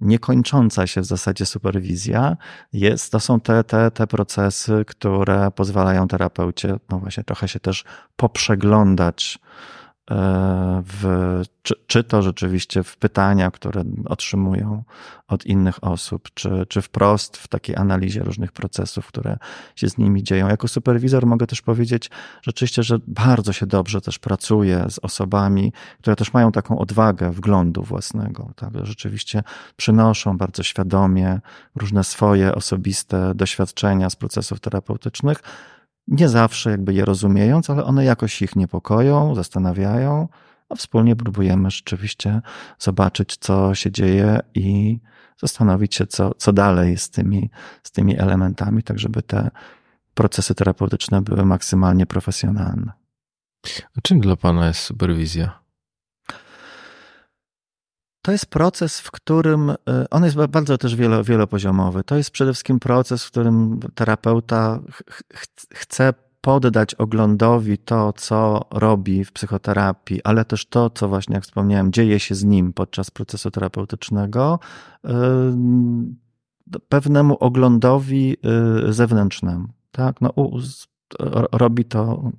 niekończąca się w zasadzie superwizja, jest, to są te, te, te procesy, które pozwalają terapeucie, no właśnie, trochę się też poprzeglądać w, czy, czy to rzeczywiście w pytania, które otrzymują od innych osób, czy, czy wprost w takiej analizie różnych procesów, które się z nimi dzieją. Jako superwizor mogę też powiedzieć rzeczywiście, że bardzo się dobrze też pracuję z osobami, które też mają taką odwagę wglądu własnego, tak? rzeczywiście przynoszą bardzo świadomie różne swoje osobiste doświadczenia z procesów terapeutycznych, nie zawsze jakby je rozumiejąc, ale one jakoś ich niepokoją, zastanawiają, a wspólnie próbujemy rzeczywiście zobaczyć, co się dzieje i zastanowić się, co, co dalej z tymi, z tymi elementami, tak żeby te procesy terapeutyczne były maksymalnie profesjonalne. A czym dla Pana jest superwizja? To jest proces, w którym y, on jest bardzo też wielo, wielopoziomowy. To jest przede wszystkim proces, w którym terapeuta ch chce poddać oglądowi to, co robi w psychoterapii, ale też to, co właśnie, jak wspomniałem, dzieje się z nim podczas procesu terapeutycznego, y, pewnemu oglądowi y, zewnętrznemu. Tak? No, robi to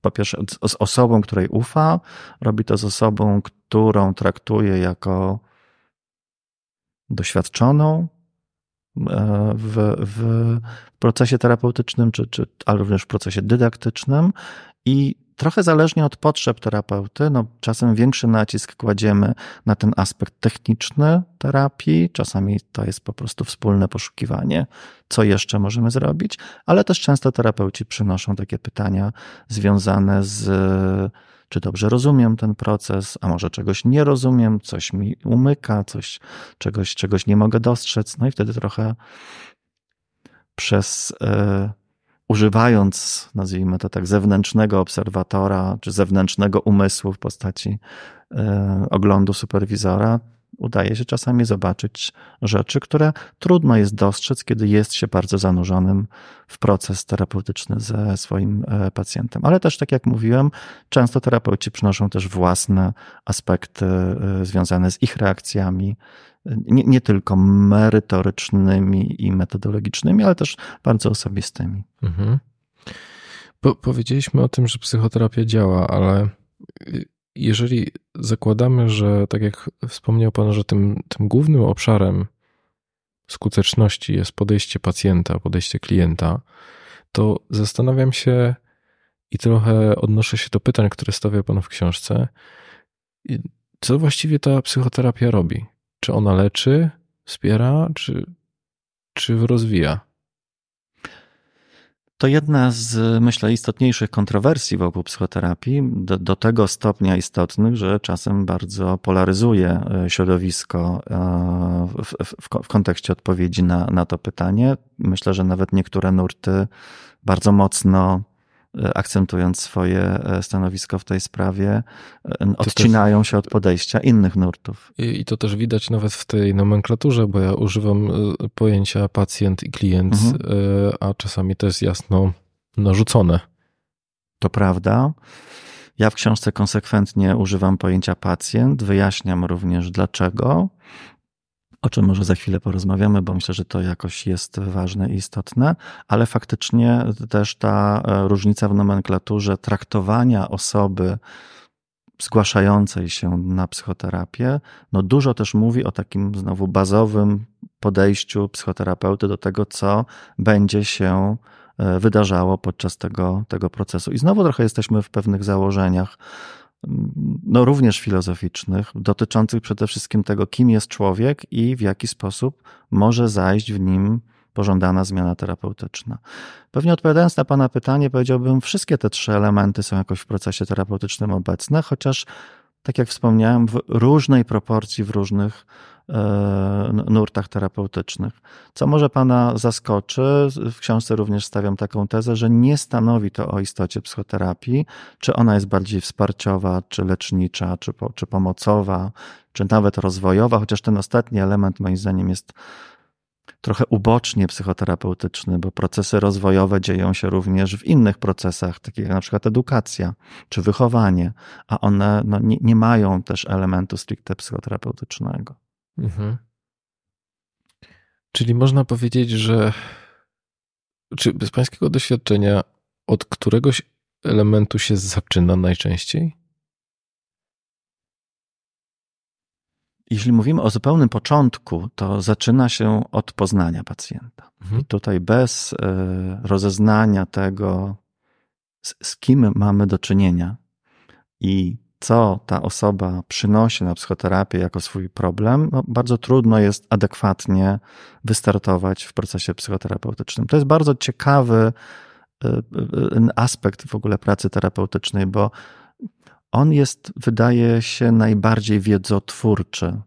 po pierwsze z osobą, której ufa, robi to z osobą, którą traktuje jako doświadczoną e, w, w procesie terapeutycznym, czy, czy, ale również w procesie dydaktycznym. I trochę zależnie od potrzeb terapeuty, no czasem większy nacisk kładziemy na ten aspekt techniczny terapii, czasami to jest po prostu wspólne poszukiwanie, co jeszcze możemy zrobić, ale też często terapeuci przynoszą takie pytania związane z czy dobrze rozumiem ten proces, a może czegoś nie rozumiem, coś mi umyka, coś, czegoś, czegoś nie mogę dostrzec. No i wtedy trochę przez e, używając, nazwijmy to tak, zewnętrznego obserwatora, czy zewnętrznego umysłu w postaci e, oglądu superwizora, udaje się czasami zobaczyć rzeczy, które trudno jest dostrzec, kiedy jest się bardzo zanurzonym w proces terapeutyczny ze swoim e, pacjentem. Ale też, tak jak mówiłem, często terapeuci przynoszą też własne aspekty e, związane z ich reakcjami, nie, nie tylko merytorycznymi i metodologicznymi, ale też bardzo osobistymi. Mhm. Po, powiedzieliśmy o tym, że psychoterapia działa, ale jeżeli zakładamy, że tak jak wspomniał Pan, że tym, tym głównym obszarem skuteczności jest podejście pacjenta, podejście klienta, to zastanawiam się i trochę odnoszę się do pytań, które stawia Pan w książce. Co właściwie ta psychoterapia robi? Czy ona leczy, wspiera, czy, czy rozwija? To jedna z, myślę, istotniejszych kontrowersji wokół psychoterapii, do, do, tego stopnia istotnych, że czasem bardzo polaryzuje e, środowisko e, w, w, w kontekście odpowiedzi na, na to pytanie. Myślę, że nawet niektóre nurty bardzo mocno akcentując swoje e, stanowisko w tej sprawie, e, odcinają też, się od podejścia innych nurtów. I, I, to też widać nawet w tej nomenklaturze, bo ja używam pojęcia pacjent i klient, mhm. a czasami to jest jasno narzucone. To prawda. Ja w książce konsekwentnie używam pojęcia pacjent, wyjaśniam również dlaczego o czym może za chwilę porozmawiamy, bo myślę, że to jakoś jest ważne i istotne, ale faktycznie też ta e, różnica w nomenklaturze traktowania osoby zgłaszającej się na psychoterapię, no dużo też mówi o takim znowu bazowym podejściu psychoterapeuty do tego, co będzie się e, wydarzało podczas tego, tego procesu. I znowu trochę jesteśmy w pewnych założeniach no również filozoficznych, dotyczących przede wszystkim tego, kim jest człowiek i w jaki sposób może zajść w nim pożądana zmiana terapeutyczna. Pewnie odpowiadając na Pana pytanie, powiedziałbym, wszystkie te trzy elementy są jakoś w procesie terapeutycznym obecne, chociaż, tak jak wspomniałem, w różnej proporcji, w różnych nurtach terapeutycznych. Co może Pana zaskoczy, w książce również stawiam taką tezę, że nie stanowi to o istocie psychoterapii, czy ona jest bardziej wsparciowa, czy lecznicza, czy, po, czy pomocowa, czy nawet rozwojowa, chociaż ten ostatni element moim zdaniem jest trochę ubocznie psychoterapeutyczny, bo procesy rozwojowe dzieją się również w innych procesach, takich jak na przykład edukacja czy wychowanie, a one no, nie, nie mają też elementu stricte psychoterapeutycznego. Mhm. Czyli można powiedzieć, że czy z pańskiego doświadczenia od któregoś elementu się zaczyna najczęściej? Jeśli mówimy o zupełnym początku, to zaczyna się od poznania pacjenta. Mhm. I tutaj bez y, rozeznania tego, z, z kim mamy do czynienia i co ta osoba przynosi na psychoterapię jako swój problem, no bardzo trudno jest adekwatnie wystartować w procesie psychoterapeutycznym. To jest bardzo ciekawy y, y, aspekt w ogóle pracy terapeutycznej, bo on jest, wydaje się, najbardziej wiedzotwórczy,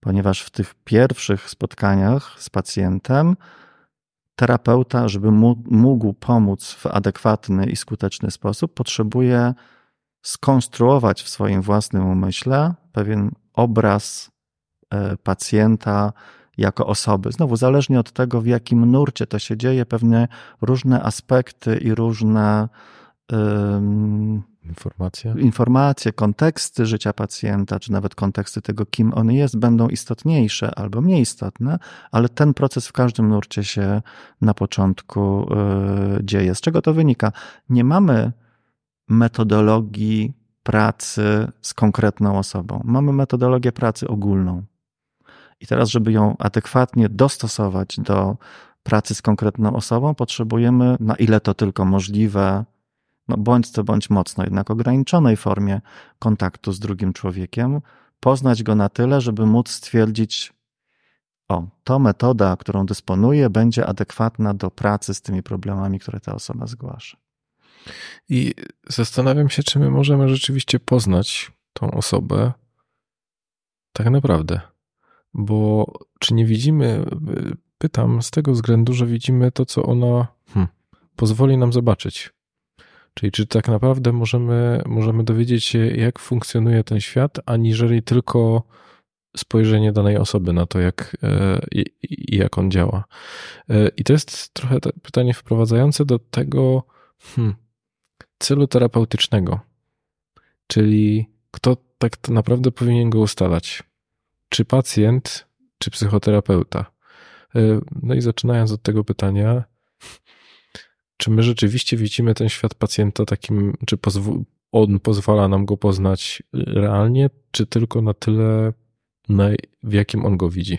ponieważ w tych pierwszych spotkaniach z pacjentem terapeuta, żeby mógł pomóc w adekwatny i skuteczny sposób, potrzebuje skonstruować w swoim własnym umyśle pewien obraz e, pacjenta jako osoby. Znowu, zależnie od tego, w jakim nurcie to się dzieje, pewne różne aspekty i różne um, informacje. informacje, konteksty życia pacjenta, czy nawet konteksty tego, kim on jest, będą istotniejsze albo mniej istotne, ale ten proces w każdym nurcie się na początku y, dzieje. Z czego to wynika? Nie mamy metodologii pracy z konkretną osobą. Mamy metodologię pracy ogólną. I teraz, żeby ją adekwatnie dostosować do pracy z konkretną osobą, potrzebujemy, na ile to tylko możliwe, no bądź co bądź mocno, jednak ograniczonej formie kontaktu z drugim człowiekiem, poznać go na tyle, żeby móc stwierdzić, o, to metoda, którą dysponuję, będzie adekwatna do pracy z tymi problemami, które ta osoba zgłasza. I zastanawiam się, czy my możemy rzeczywiście poznać tą osobę tak naprawdę. Bo czy nie widzimy, pytam z tego względu, że widzimy to, co ona hmm, pozwoli nam zobaczyć. Czyli czy tak naprawdę możemy, możemy dowiedzieć się, jak funkcjonuje ten świat, aniżeli tylko spojrzenie danej osoby na to, jak, e, jak on działa. E, I to jest trochę pytanie wprowadzające do tego, hmm, celu terapeutycznego. Czyli kto tak naprawdę powinien go ustalać? Czy pacjent, czy psychoterapeuta? E, no i zaczynając od tego pytania, czy my rzeczywiście widzimy ten świat pacjenta takim, czy on pozwala nam go poznać realnie, czy tylko na tyle, na, w jakim on go widzi?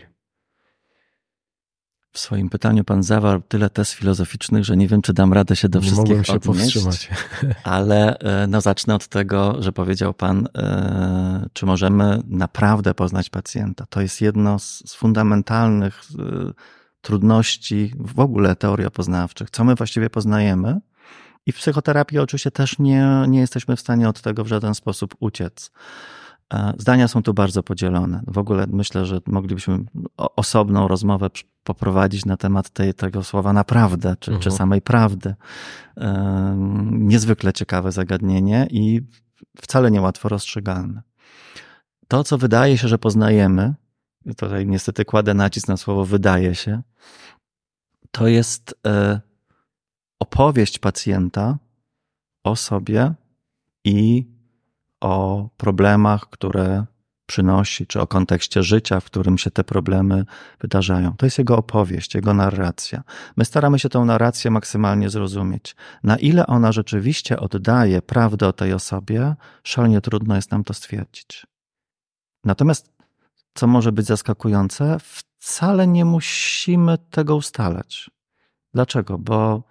W swoim pytaniu pan zawarł tyle tez filozoficznych, że nie wiem, czy dam radę się do nie wszystkich mogłem się odnieść, powstrzymać. ale e, no, zacznę od tego, że powiedział pan, e, czy możemy naprawdę poznać pacjenta. To jest jedno z, fundamentalnych e, trudności w ogóle teorii poznawczych. Co my właściwie poznajemy? I w psychoterapii oczywiście też nie, nie jesteśmy w stanie od tego w żaden sposób uciec. Zdania są tu bardzo podzielone. W ogóle myślę, że moglibyśmy osobną rozmowę poprowadzić na temat tej, tego słowa naprawdę, czy, czy mhm. samej prawdy. Niezwykle ciekawe zagadnienie i wcale niełatwo rozstrzygalne. To, co wydaje się, że poznajemy, tutaj niestety kładę nacisk na słowo wydaje się, to jest e, opowieść pacjenta o sobie i o problemach, które przynosi, czy o kontekście życia, w którym się te problemy wydarzają. To jest jego opowieść, jego narracja. My staramy się tę narrację maksymalnie zrozumieć. Na ile ona rzeczywiście oddaje prawdę o tej osobie, szalenie trudno jest nam to stwierdzić. Natomiast, co może być zaskakujące, wcale nie musimy tego ustalać. Dlaczego? Bo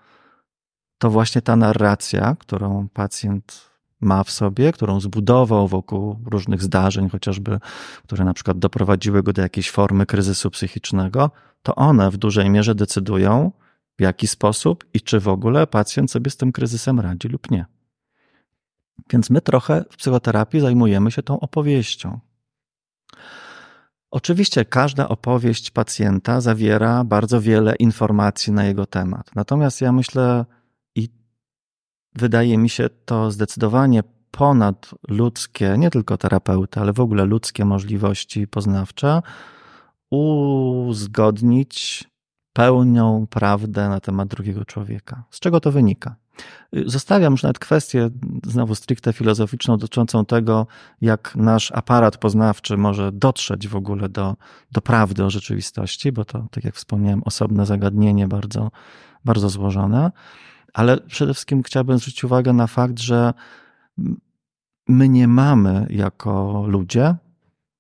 to właśnie ta narracja, którą pacjent ma w sobie, którą zbudował wokół różnych zdarzeń, chociażby, które na przykład doprowadziły go do jakiejś formy kryzysu psychicznego, to one w dużej mierze decydują, w jaki sposób i czy w ogóle pacjent sobie z tym kryzysem radzi lub nie. Więc my trochę w psychoterapii zajmujemy się tą opowieścią. Oczywiście każda opowieść pacjenta zawiera bardzo wiele informacji na jego temat. Natomiast ja myślę, wydaje mi się to zdecydowanie ponad ludzkie, nie tylko terapeuty, ale w ogóle ludzkie możliwości poznawcze, uzgodnić pełnią prawdę na temat drugiego człowieka. Z czego to wynika? Zostawiam już nawet kwestię znowu stricte filozoficzną dotyczącą tego, jak nasz aparat poznawczy może dotrzeć w ogóle do, do prawdy o rzeczywistości, bo to, tak jak wspomniałem, osobne zagadnienie bardzo, bardzo złożone ale przede wszystkim chciałbym zwrócić uwagę na fakt, że my nie mamy jako ludzie,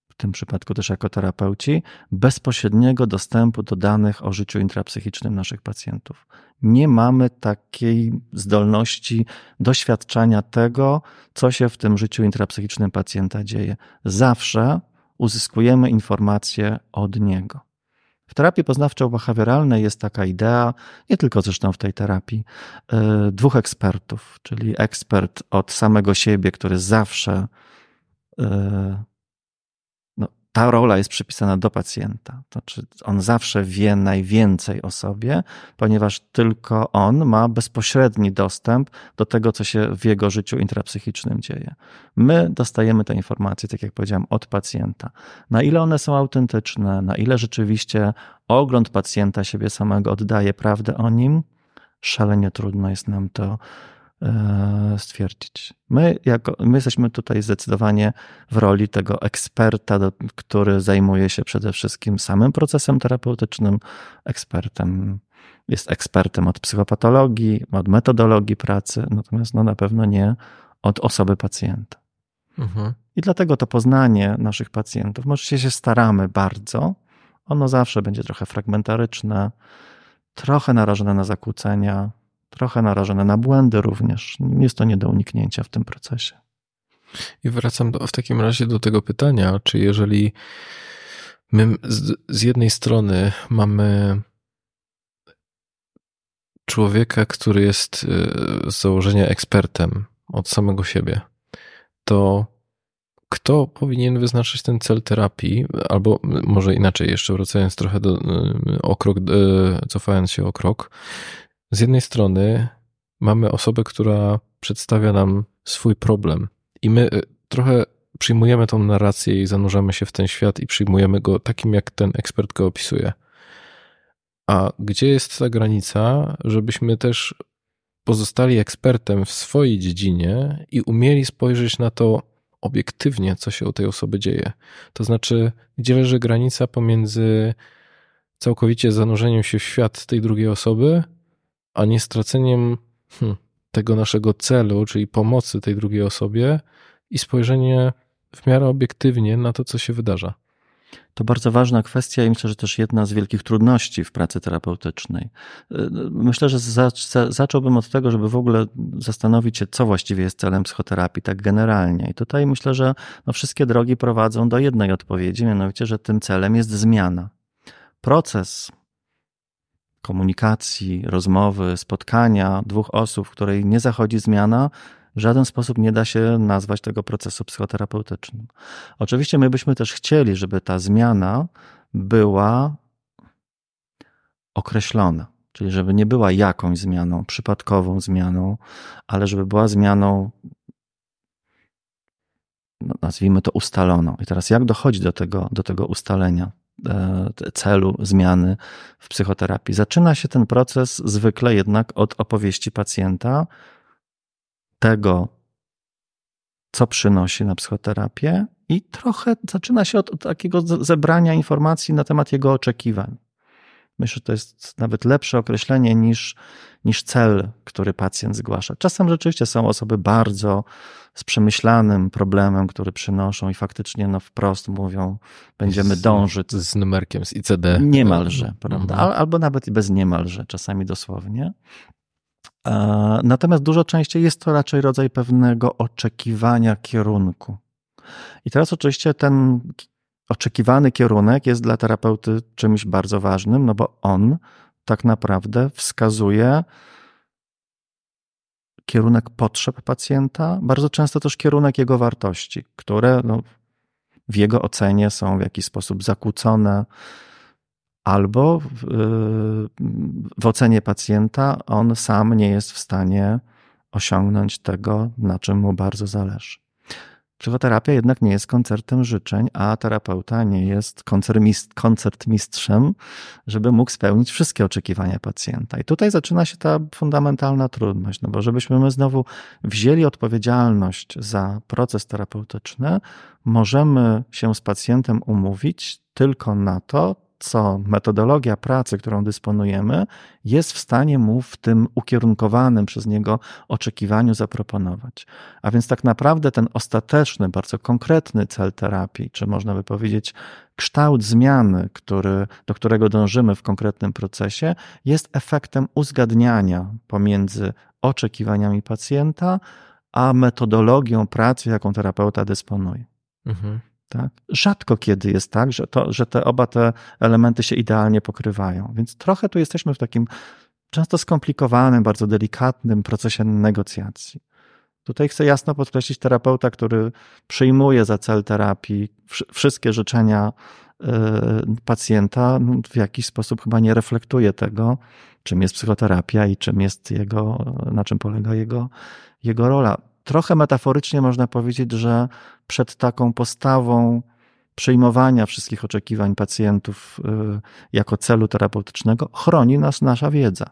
w tym przypadku też jako terapeuci, bezpośredniego dostępu do danych o życiu intrapsychicznym naszych pacjentów. Nie mamy takiej zdolności doświadczania tego, co się w tym życiu intrapsychicznym pacjenta dzieje. Zawsze uzyskujemy informacje od niego. W terapii poznawczo-behawioralnej jest taka idea, nie tylko zresztą w tej terapii, e, dwóch ekspertów, czyli ekspert od samego siebie, który zawsze e, ta rola jest przypisana do pacjenta. To znaczy on zawsze wie najwięcej o sobie, ponieważ tylko on ma bezpośredni dostęp do tego, co się w jego życiu intrapsychicznym dzieje. My dostajemy te informacje, tak jak powiedziałem, od pacjenta. Na ile one są autentyczne, na ile rzeczywiście ogląd pacjenta siebie samego oddaje prawdę o nim, szalenie trudno jest nam to stwierdzić. My, jako, my jesteśmy tutaj zdecydowanie w roli tego eksperta, który zajmuje się przede wszystkim samym procesem terapeutycznym, ekspertem. Jest ekspertem od psychopatologii, od metodologii pracy, natomiast no, na pewno nie od osoby pacjenta. Mhm. I dlatego to poznanie naszych pacjentów, może się staramy bardzo, ono zawsze będzie trochę fragmentaryczne, trochę narażone na zakłócenia, trochę narażone na błędy również. Jest to nie do uniknięcia w tym procesie. I wracam do, w takim razie do tego pytania, czy jeżeli my z, z jednej strony mamy człowieka, który jest y, z założenia ekspertem od samego siebie, to kto powinien wyznaczyć ten cel terapii, albo może inaczej, jeszcze wracając trochę do, y, o krok, y, cofając się o krok, z jednej strony mamy osobę, która przedstawia nam swój problem, i my y, trochę przyjmujemy tą narrację i zanurzamy się w ten świat i przyjmujemy go takim, jak ten ekspert go opisuje. A gdzie jest ta granica, żebyśmy też pozostali ekspertem w swojej dziedzinie i umieli spojrzeć na to obiektywnie, co się u tej osoby dzieje? To znaczy, gdzie leży granica pomiędzy całkowicie zanurzeniem się w świat tej drugiej osoby, a nie straceniem hmm, tego naszego celu, czyli pomocy tej drugiej osobie i spojrzenie w miarę obiektywnie na to, co się wydarza. To bardzo ważna kwestia i myślę, że też jedna z wielkich trudności w pracy terapeutycznej. Myślę, że zacząłbym od tego, żeby w ogóle zastanowić się, co właściwie jest celem psychoterapii, tak generalnie. I tutaj myślę, że no wszystkie drogi prowadzą do jednej odpowiedzi, mianowicie, że tym celem jest zmiana. Proces komunikacji, rozmowy, spotkania dwóch osób, w której nie zachodzi zmiana, w żaden sposób nie da się nazwać tego procesu psychoterapeutycznym. Oczywiście my byśmy też chcieli, żeby ta zmiana była określona, czyli żeby nie była jakąś zmianą, przypadkową zmianą, ale żeby była zmianą, no, nazwijmy to ustaloną. I teraz jak dochodzi do tego, do tego ustalenia? E, celu zmiany w psychoterapii. Zaczyna się ten proces zwykle jednak od opowieści pacjenta, tego, co przynosi na psychoterapię, i trochę zaczyna się od takiego zebrania informacji na temat jego oczekiwań. Myślę, że to jest nawet lepsze określenie niż, niż cel, który pacjent zgłasza. Czasem rzeczywiście są osoby bardzo z przemyślanym problemem, który przynoszą i faktycznie no, wprost mówią, będziemy dążyć. Z, z numerkiem, z ICD. Niemalże, prawda? Mhm. Albo nawet bez niemalże, czasami dosłownie. Natomiast dużo częściej jest to raczej rodzaj pewnego oczekiwania kierunku. I teraz oczywiście ten oczekiwany kierunek jest dla terapeuty czymś bardzo ważnym, no bo on tak naprawdę wskazuje kierunek potrzeb pacjenta, bardzo często też kierunek jego wartości, które no, w jego ocenie są w jakiś sposób zakłócone, albo w, w ocenie pacjenta on sam nie jest w stanie osiągnąć tego, na czym mu bardzo zależy. Psychoterapia jednak nie jest koncertem życzeń, a terapeuta nie jest koncertmistrzem, żeby mógł spełnić wszystkie oczekiwania pacjenta. I tutaj zaczyna się ta fundamentalna trudność, no bo żebyśmy my znowu wzięli odpowiedzialność za proces terapeutyczny, możemy się z pacjentem umówić tylko na to, co metodologia pracy, którą dysponujemy, jest w stanie mu w tym ukierunkowanym przez niego oczekiwaniu zaproponować. A więc tak naprawdę ten ostateczny, bardzo konkretny cel terapii, czy można by powiedzieć kształt zmiany, który, do którego dążymy w konkretnym procesie, jest efektem uzgadniania pomiędzy oczekiwaniami pacjenta, a metodologią pracy, jaką terapeuta dysponuje. Mhm. Tak? Rzadko kiedy jest tak, że, to, że te oba te elementy się idealnie pokrywają. Więc trochę tu jesteśmy w takim często skomplikowanym, bardzo delikatnym procesie negocjacji. Tutaj chcę jasno podkreślić terapeuta, który przyjmuje za cel terapii wszystkie życzenia y, pacjenta, no, w jakiś sposób chyba nie reflektuje tego, czym jest psychoterapia i czym jest jego, na czym polega jego, jego rola trochę metaforycznie można powiedzieć, że przed taką postawą przyjmowania wszystkich oczekiwań pacjentów y, jako celu terapeutycznego chroni nas nasza wiedza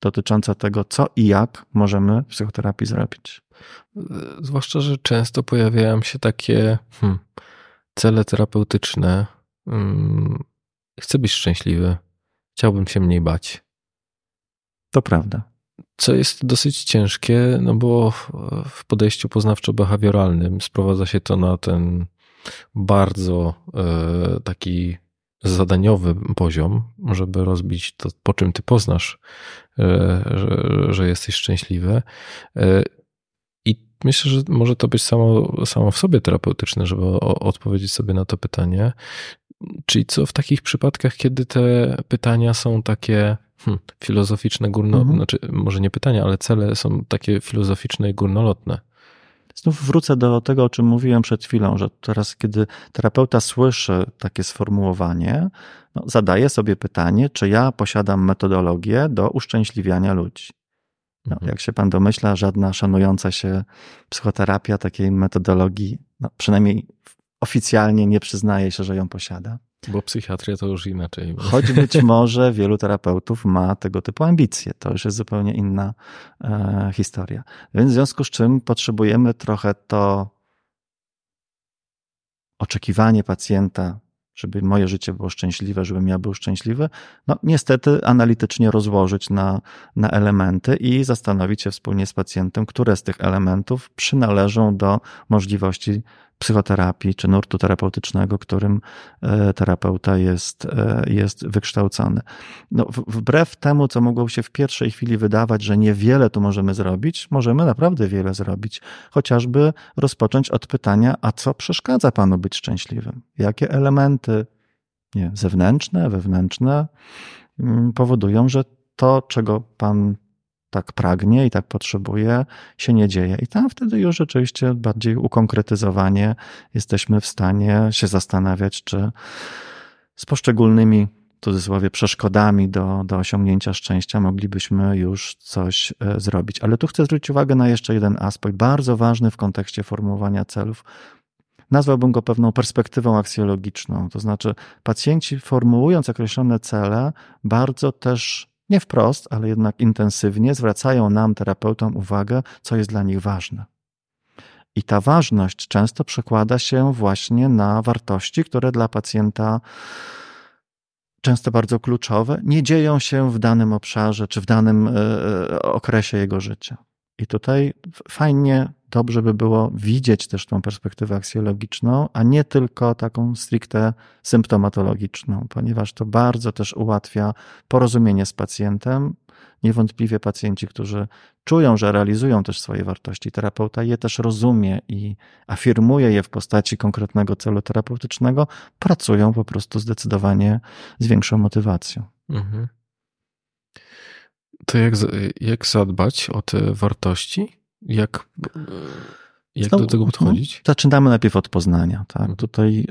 dotycząca tego, co i jak możemy w psychoterapii zrobić. Zwłaszcza, że często pojawiają się takie hmm, cele terapeutyczne. Hmm, chcę być szczęśliwy, chciałbym się mniej bać. To prawda co jest dosyć ciężkie, no bo w podejściu poznawczo-behawioralnym sprowadza się to na ten bardzo e, taki zadaniowy poziom, żeby rozbić to, po czym ty poznasz, e, że, że jesteś szczęśliwy. E, I myślę, że może to być samo, samo w sobie terapeutyczne, żeby odpowiedzieć sobie na to pytanie. Czyli co w takich przypadkach, kiedy te pytania są takie hmm, filozoficzne, górno, mhm. znaczy może nie pytania, ale cele są takie filozoficzne i górnolotne. Znów wrócę do tego, o czym mówiłem przed chwilą, że teraz, kiedy terapeuta słyszy takie sformułowanie, no, zadaje sobie pytanie, czy ja posiadam metodologię do uszczęśliwiania ludzi. No, mhm. Jak się pan domyśla, żadna szanująca się psychoterapia takiej metodologii, no, przynajmniej oficjalnie nie przyznaje się, że ją posiada. Bo psychiatria to już inaczej. Choć być może wielu terapeutów ma tego typu ambicje. To już jest zupełnie inna e, historia. Więc w związku z czym potrzebujemy trochę to oczekiwanie pacjenta, żeby moje życie było szczęśliwe, żebym ja był szczęśliwy, no niestety analitycznie rozłożyć na, na elementy i zastanowić się wspólnie z pacjentem, które z tych elementów przynależą do możliwości psychoterapii czy nurtu terapeutycznego, którym e, terapeuta jest, e, jest wykształcony. No, wbrew temu, co mogło się w pierwszej chwili wydawać, że niewiele tu możemy zrobić, możemy naprawdę wiele zrobić. Chociażby rozpocząć od pytania, a co przeszkadza panu być szczęśliwym? Jakie elementy nie, zewnętrzne, wewnętrzne mm, powodują, że to, czego pan tak pragnie i tak potrzebuje, się nie dzieje. I tam wtedy już rzeczywiście bardziej ukonkretyzowanie jesteśmy w stanie się zastanawiać, czy z poszczególnymi w cudzysłowie przeszkodami do, do osiągnięcia szczęścia moglibyśmy już coś e, zrobić. Ale tu chcę zwrócić uwagę na jeszcze jeden aspekt, bardzo ważny w kontekście formułowania celów. Nazwałbym go pewną perspektywą aksjologiczną. To znaczy, pacjenci formułując określone cele, bardzo też nie wprost, ale jednak intensywnie zwracają nam, terapeutom, uwagę, co jest dla nich ważne. I ta ważność często przekłada się właśnie na wartości, które dla pacjenta często bardzo kluczowe, nie dzieją się w danym obszarze czy w danym e, e, okresie jego życia. I tutaj fajnie, dobrze by było widzieć też tą perspektywę aksjologiczną, a nie tylko taką stricte symptomatologiczną, ponieważ to bardzo też ułatwia porozumienie z pacjentem. Niewątpliwie pacjenci, którzy czują, że realizują też swoje wartości, terapeuta je też rozumie i afirmuje je w postaci konkretnego celu terapeutycznego, pracują po prostu zdecydowanie z większą motywacją. Mhm. To jak, jak zadbać o te wartości? Jak, jak do tego podchodzić? Zaczynamy najpierw od poznania. Tak? Tutaj,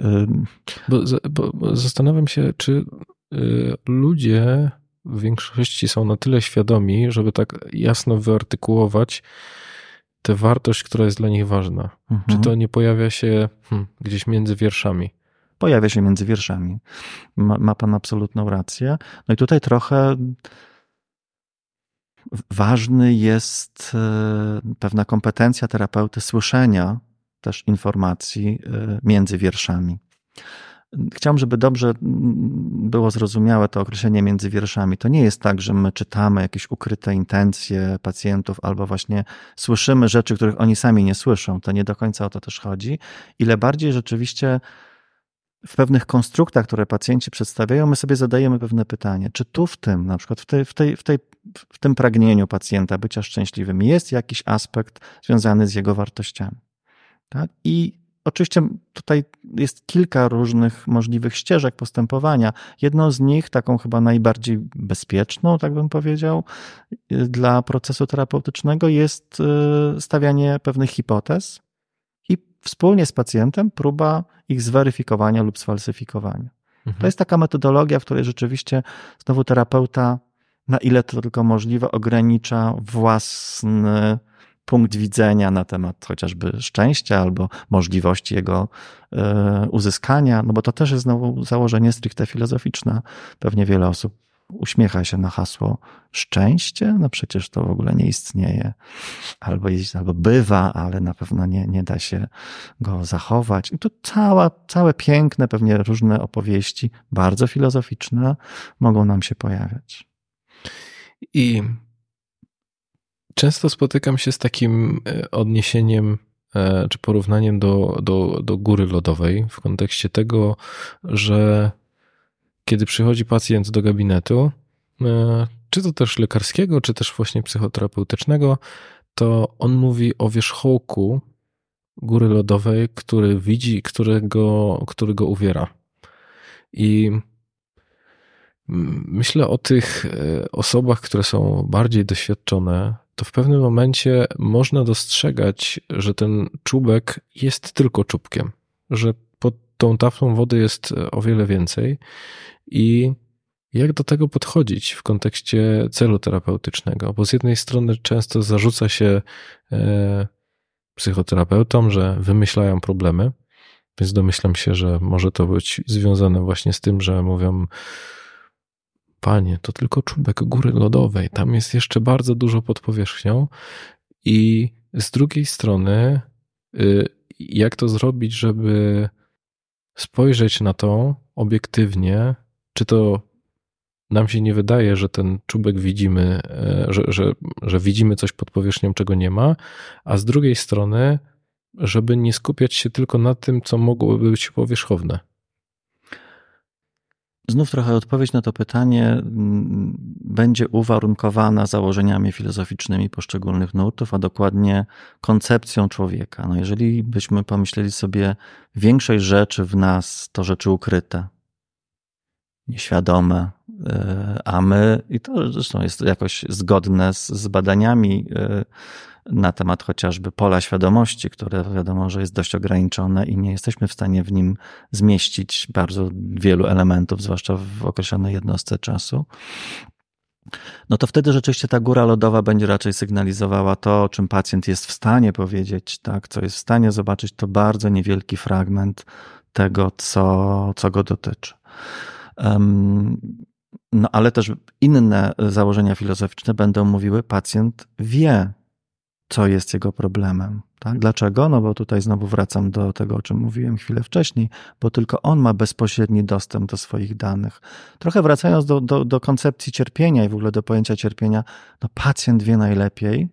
bo, bo zastanawiam się, czy y, ludzie w większości są na tyle świadomi, żeby tak jasno wyartykułować tę wartość, która jest dla nich ważna. Mhm. Czy to nie pojawia się hmm, gdzieś między wierszami? Pojawia się między wierszami. Ma, ma pan absolutną rację. No i tutaj trochę ważny jest e, pewna kompetencja terapeuty słyszenia też informacji e, między wierszami. Chciałbym, żeby dobrze było zrozumiałe to określenie między wierszami. To nie jest tak, że my czytamy jakieś ukryte intencje pacjentów albo właśnie słyszymy rzeczy, których oni sami nie słyszą. To nie do końca o to też chodzi. Ile bardziej rzeczywiście w pewnych konstruktach, które pacjenci przedstawiają, my sobie zadajemy pewne pytanie, czy tu w tym, na przykład w, tej, w, tej, w, tej, w tym pragnieniu pacjenta bycia szczęśliwym jest jakiś aspekt związany z jego wartościami. Tak? I oczywiście tutaj jest kilka różnych możliwych ścieżek postępowania. Jedną z nich, taką chyba najbardziej bezpieczną, tak bym powiedział, dla procesu terapeutycznego jest y, stawianie pewnych hipotez wspólnie z pacjentem próba ich zweryfikowania lub sfalsyfikowania. Mhm. To jest taka metodologia, w której rzeczywiście znowu terapeuta, na ile to tylko możliwe, ogranicza własny punkt widzenia na temat chociażby szczęścia albo możliwości jego e, uzyskania, no bo to też jest znowu założenie stricte filozoficzne. Pewnie wiele osób uśmiecha się na hasło szczęście, no przecież to w ogóle nie istnieje. Albo jest, albo bywa, ale na pewno nie, nie da się go zachować. I tu cała, całe piękne, pewnie różne opowieści, bardzo filozoficzne, mogą nam się pojawiać. I często spotykam się z takim e, odniesieniem e, czy porównaniem do, do, do góry lodowej w kontekście tego, że kiedy przychodzi pacjent do gabinetu, e, czy to też lekarskiego, czy też właśnie psychoterapeutycznego, to on mówi o wierzchołku góry lodowej, który widzi, którego, który go uwiera. I myślę o tych e, osobach, które są bardziej doświadczone, to w pewnym momencie można dostrzegać, że ten czubek jest tylko czubkiem, że pod tą taflą wody jest o wiele więcej i jak do tego podchodzić w kontekście celu terapeutycznego? Bo z jednej strony często zarzuca się e, psychoterapeutom, że wymyślają problemy, więc domyślam się, że może to być związane właśnie z tym, że mówią, panie, to tylko czubek góry lodowej, tam jest jeszcze bardzo dużo pod powierzchnią. I z drugiej strony, y, jak to zrobić, żeby spojrzeć na to obiektywnie, czy to nam się nie wydaje, że ten czubek widzimy, e, że, że, że widzimy coś pod powierzchnią, czego nie ma, a z drugiej strony, żeby nie skupiać się tylko na tym, co mogłoby być powierzchowne. Znów trochę odpowiedź na to pytanie będzie uwarunkowana założeniami filozoficznymi poszczególnych nurtów, a dokładnie koncepcją człowieka. No jeżeli byśmy pomyśleli sobie, większość rzeczy w nas to rzeczy ukryte, nieświadome, e, a my, i to zresztą jest jakoś zgodne z, z badaniami e, na temat chociażby pola świadomości, które wiadomo, że jest dość ograniczone i nie jesteśmy w stanie w nim zmieścić bardzo wielu elementów, zwłaszcza w określonej jednostce czasu. No to wtedy rzeczywiście ta góra lodowa będzie raczej sygnalizowała to, o czym pacjent jest w stanie powiedzieć, tak, co jest w stanie zobaczyć, to bardzo niewielki fragment tego, co, co go dotyczy. No ale też inne założenia filozoficzne będą mówiły, pacjent wie, co jest jego problemem. Tak? Dlaczego? No bo tutaj znowu wracam do tego, o czym mówiłem chwilę wcześniej, bo tylko on ma bezpośredni dostęp do swoich danych. Trochę wracając do, do, do koncepcji cierpienia i w ogóle do pojęcia cierpienia, no pacjent wie najlepiej,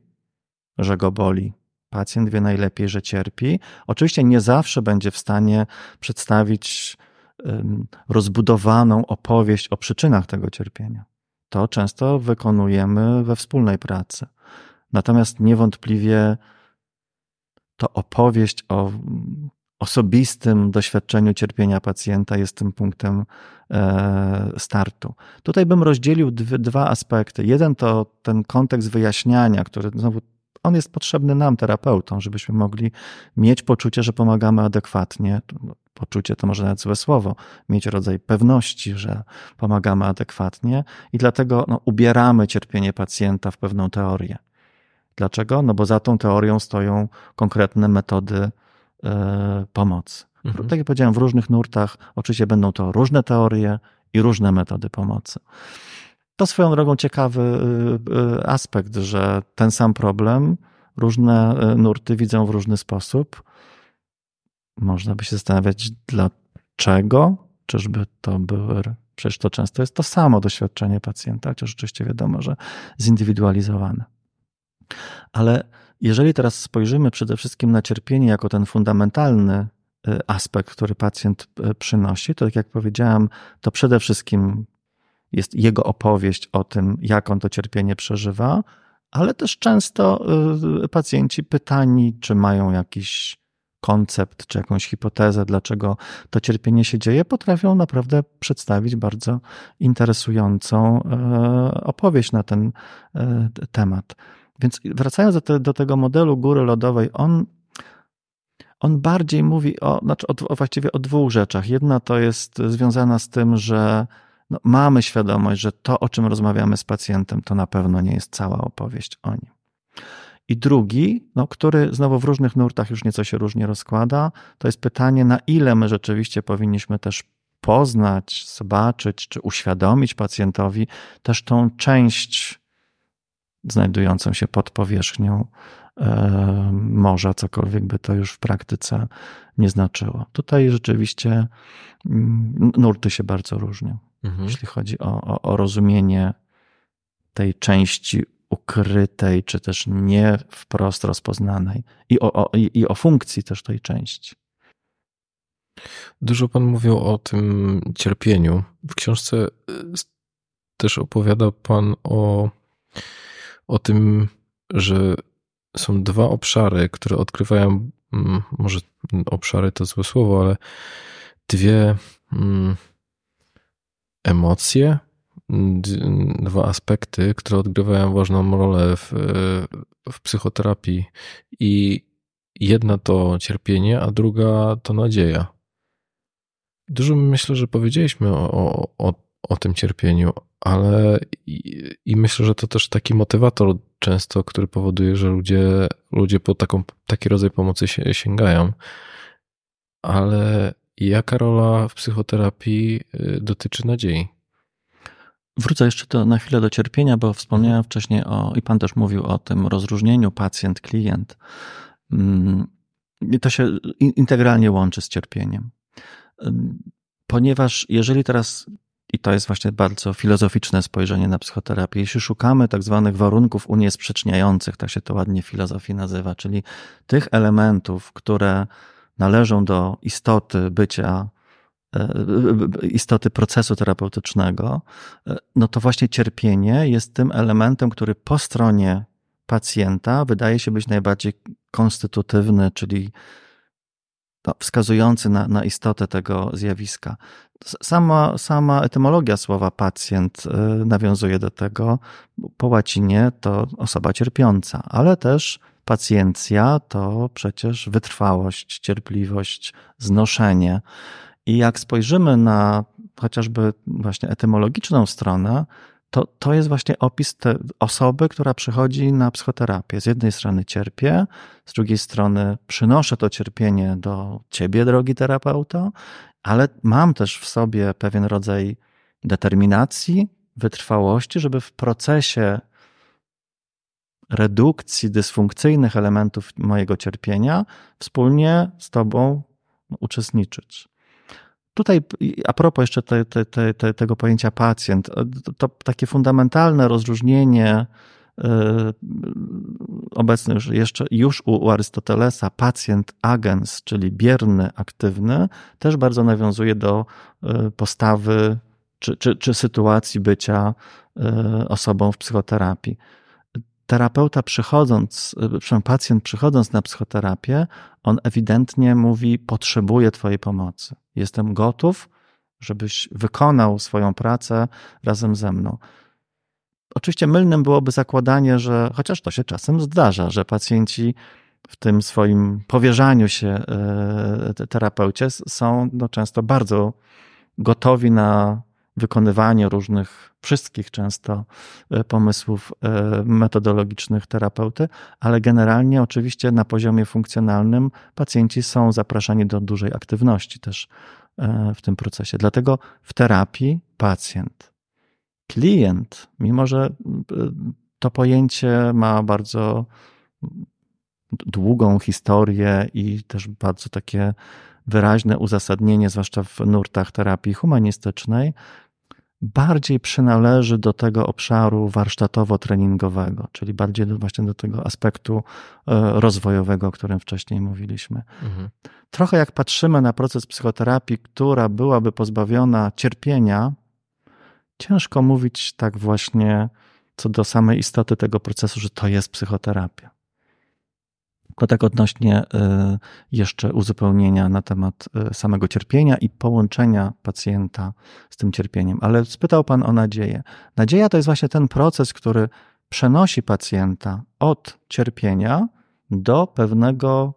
że go boli. Pacjent wie najlepiej, że cierpi. Oczywiście nie zawsze będzie w stanie przedstawić rozbudowaną opowieść o przyczynach tego cierpienia. To często wykonujemy we wspólnej pracy. Natomiast niewątpliwie to opowieść o osobistym doświadczeniu cierpienia pacjenta jest tym punktem e, startu. Tutaj bym rozdzielił dwa aspekty. Jeden to ten kontekst wyjaśniania, który znowu on jest potrzebny nam, terapeutom, żebyśmy mogli mieć poczucie, że pomagamy adekwatnie. Poczucie to może nawet złe słowo, mieć rodzaj pewności, że pomagamy adekwatnie i dlatego no, ubieramy cierpienie pacjenta w pewną teorię. Dlaczego? No bo za tą teorią stoją konkretne metody e, pomocy. Mhm. Tak jak powiedziałem, w różnych nurtach oczywiście będą to różne teorie i różne metody pomocy. To swoją drogą ciekawy e, e, aspekt, że ten sam problem różne nurty widzą w różny sposób. Można by się zastanawiać, dlaczego? Czyżby to były. Przecież to często jest to samo doświadczenie pacjenta, chociaż oczywiście wiadomo, że zindywidualizowane. Ale jeżeli teraz spojrzymy przede wszystkim na cierpienie jako ten fundamentalny y, aspekt, który pacjent y, przynosi, to tak jak powiedziałem, to przede wszystkim jest jego opowieść o tym, jak on to cierpienie przeżywa, ale też często y, pacjenci pytani, czy mają jakiś koncept, czy jakąś hipotezę, dlaczego to cierpienie się dzieje, potrafią naprawdę przedstawić bardzo interesującą opowieść na ten temat. Więc wracając do, te, do tego modelu góry lodowej, on, on bardziej mówi o, znaczy o właściwie o dwóch rzeczach. Jedna to jest związana z tym, że no, mamy świadomość, że to, o czym rozmawiamy z pacjentem, to na pewno nie jest cała opowieść o nim. I drugi, no, który znowu w różnych nurtach już nieco się różnie rozkłada, to jest pytanie, na ile my rzeczywiście powinniśmy też poznać, zobaczyć czy uświadomić pacjentowi też tą część znajdującą się pod powierzchnią e, morza, cokolwiek by to już w praktyce nie znaczyło. Tutaj rzeczywiście mm, nurty się bardzo różnią, mhm. jeśli chodzi o, o, o rozumienie tej części ukrytej, czy też nie wprost rozpoznanej i o, o, i o funkcji też tej części. Dużo Pan mówił o tym cierpieniu. W książce y, też opowiada Pan o o tym, że są dwa obszary, które odkrywają, mm, może obszary to złe słowo, ale dwie mm, emocje, dwa aspekty, które odgrywają ważną rolę w, w psychoterapii. I jedna to cierpienie, a druga to nadzieja. Dużo myślę, że powiedzieliśmy o, o, o tym cierpieniu, ale i, i, myślę, że to też taki motywator często, który powoduje, że ludzie, ludzie po taką, taki rodzaj pomocy się, sięgają. Ale jaka rola w psychoterapii y, dotyczy nadziei? Wrócę jeszcze to na chwilę do cierpienia, bo wspomniałem mhm. wcześniej o, i pan też mówił o tym rozróżnieniu pacjent-klient. Mm, to się integralnie łączy z cierpieniem ponieważ jeżeli teraz, i to jest właśnie bardzo filozoficzne spojrzenie na psychoterapię, jeśli szukamy tak zwanych warunków uniesprzeczniających, tak się to ładnie w filozofii nazywa, czyli tych elementów, które należą do istoty bycia istoty procesu terapeutycznego, e, no to właśnie cierpienie jest tym elementem, który po stronie pacjenta wydaje się być najbardziej konstytutywny, czyli no, wskazujący na, na istotę tego zjawiska. Sama, sama etymologia słowa pacjent e, nawiązuje do tego. Po łacinie to osoba cierpiąca, ale też pacjencja to przecież wytrwałość, cierpliwość, znoszenie. I jak spojrzymy na chociażby właśnie etymologiczną stronę, to, to jest właśnie opis osoby, która przychodzi na psychoterapię. Z jednej strony cierpię, z drugiej strony przynoszę to cierpienie do ciebie, drogi terapeuto, ale mam też w sobie pewien rodzaj determinacji, wytrwałości, żeby w procesie redukcji dysfunkcyjnych elementów mojego cierpienia wspólnie z Tobą uczestniczyć. Tutaj, a propos jeszcze te, te, te, tego pojęcia pacjent, to, to takie fundamentalne rozróżnienie yy, obecne już, jeszcze, już u Arystotelesa, pacjent agens, czyli bierny, aktywny, też bardzo nawiązuje do yy, postawy czy, czy, czy sytuacji bycia yy, osobą w psychoterapii terapeuta przychodząc, przepraszam, pacjent przychodząc na psychoterapię, on ewidentnie mówi: Potrzebuję Twojej pomocy. Jestem gotów, żebyś wykonał swoją pracę razem ze mną. Oczywiście mylnym byłoby zakładanie, że chociaż to się czasem zdarza, że pacjenci w tym swoim powierzaniu się e, terapeucie są no, często bardzo gotowi na wykonywanie różnych, wszystkich często e, pomysłów e, metodologicznych terapeuty, ale generalnie oczywiście na poziomie funkcjonalnym pacjenci są zapraszani do dużej aktywności też e, w tym procesie. Dlatego w terapii pacjent, klient, mimo że to pojęcie ma bardzo długą historię i też bardzo takie wyraźne uzasadnienie, zwłaszcza w nurtach terapii humanistycznej, bardziej przynależy do tego obszaru warsztatowo-treningowego, czyli bardziej do, właśnie do tego aspektu e, rozwojowego, o którym wcześniej mówiliśmy. Mhm. Trochę jak patrzymy na proces psychoterapii, która byłaby pozbawiona cierpienia, ciężko mówić tak właśnie co do samej istoty tego procesu, że to jest psychoterapia. Tak odnośnie e, jeszcze uzupełnienia na temat e, samego cierpienia i połączenia pacjenta z tym cierpieniem. Ale spytał Pan o nadzieję. Nadzieja to jest właśnie ten proces, który przenosi pacjenta od cierpienia do pewnego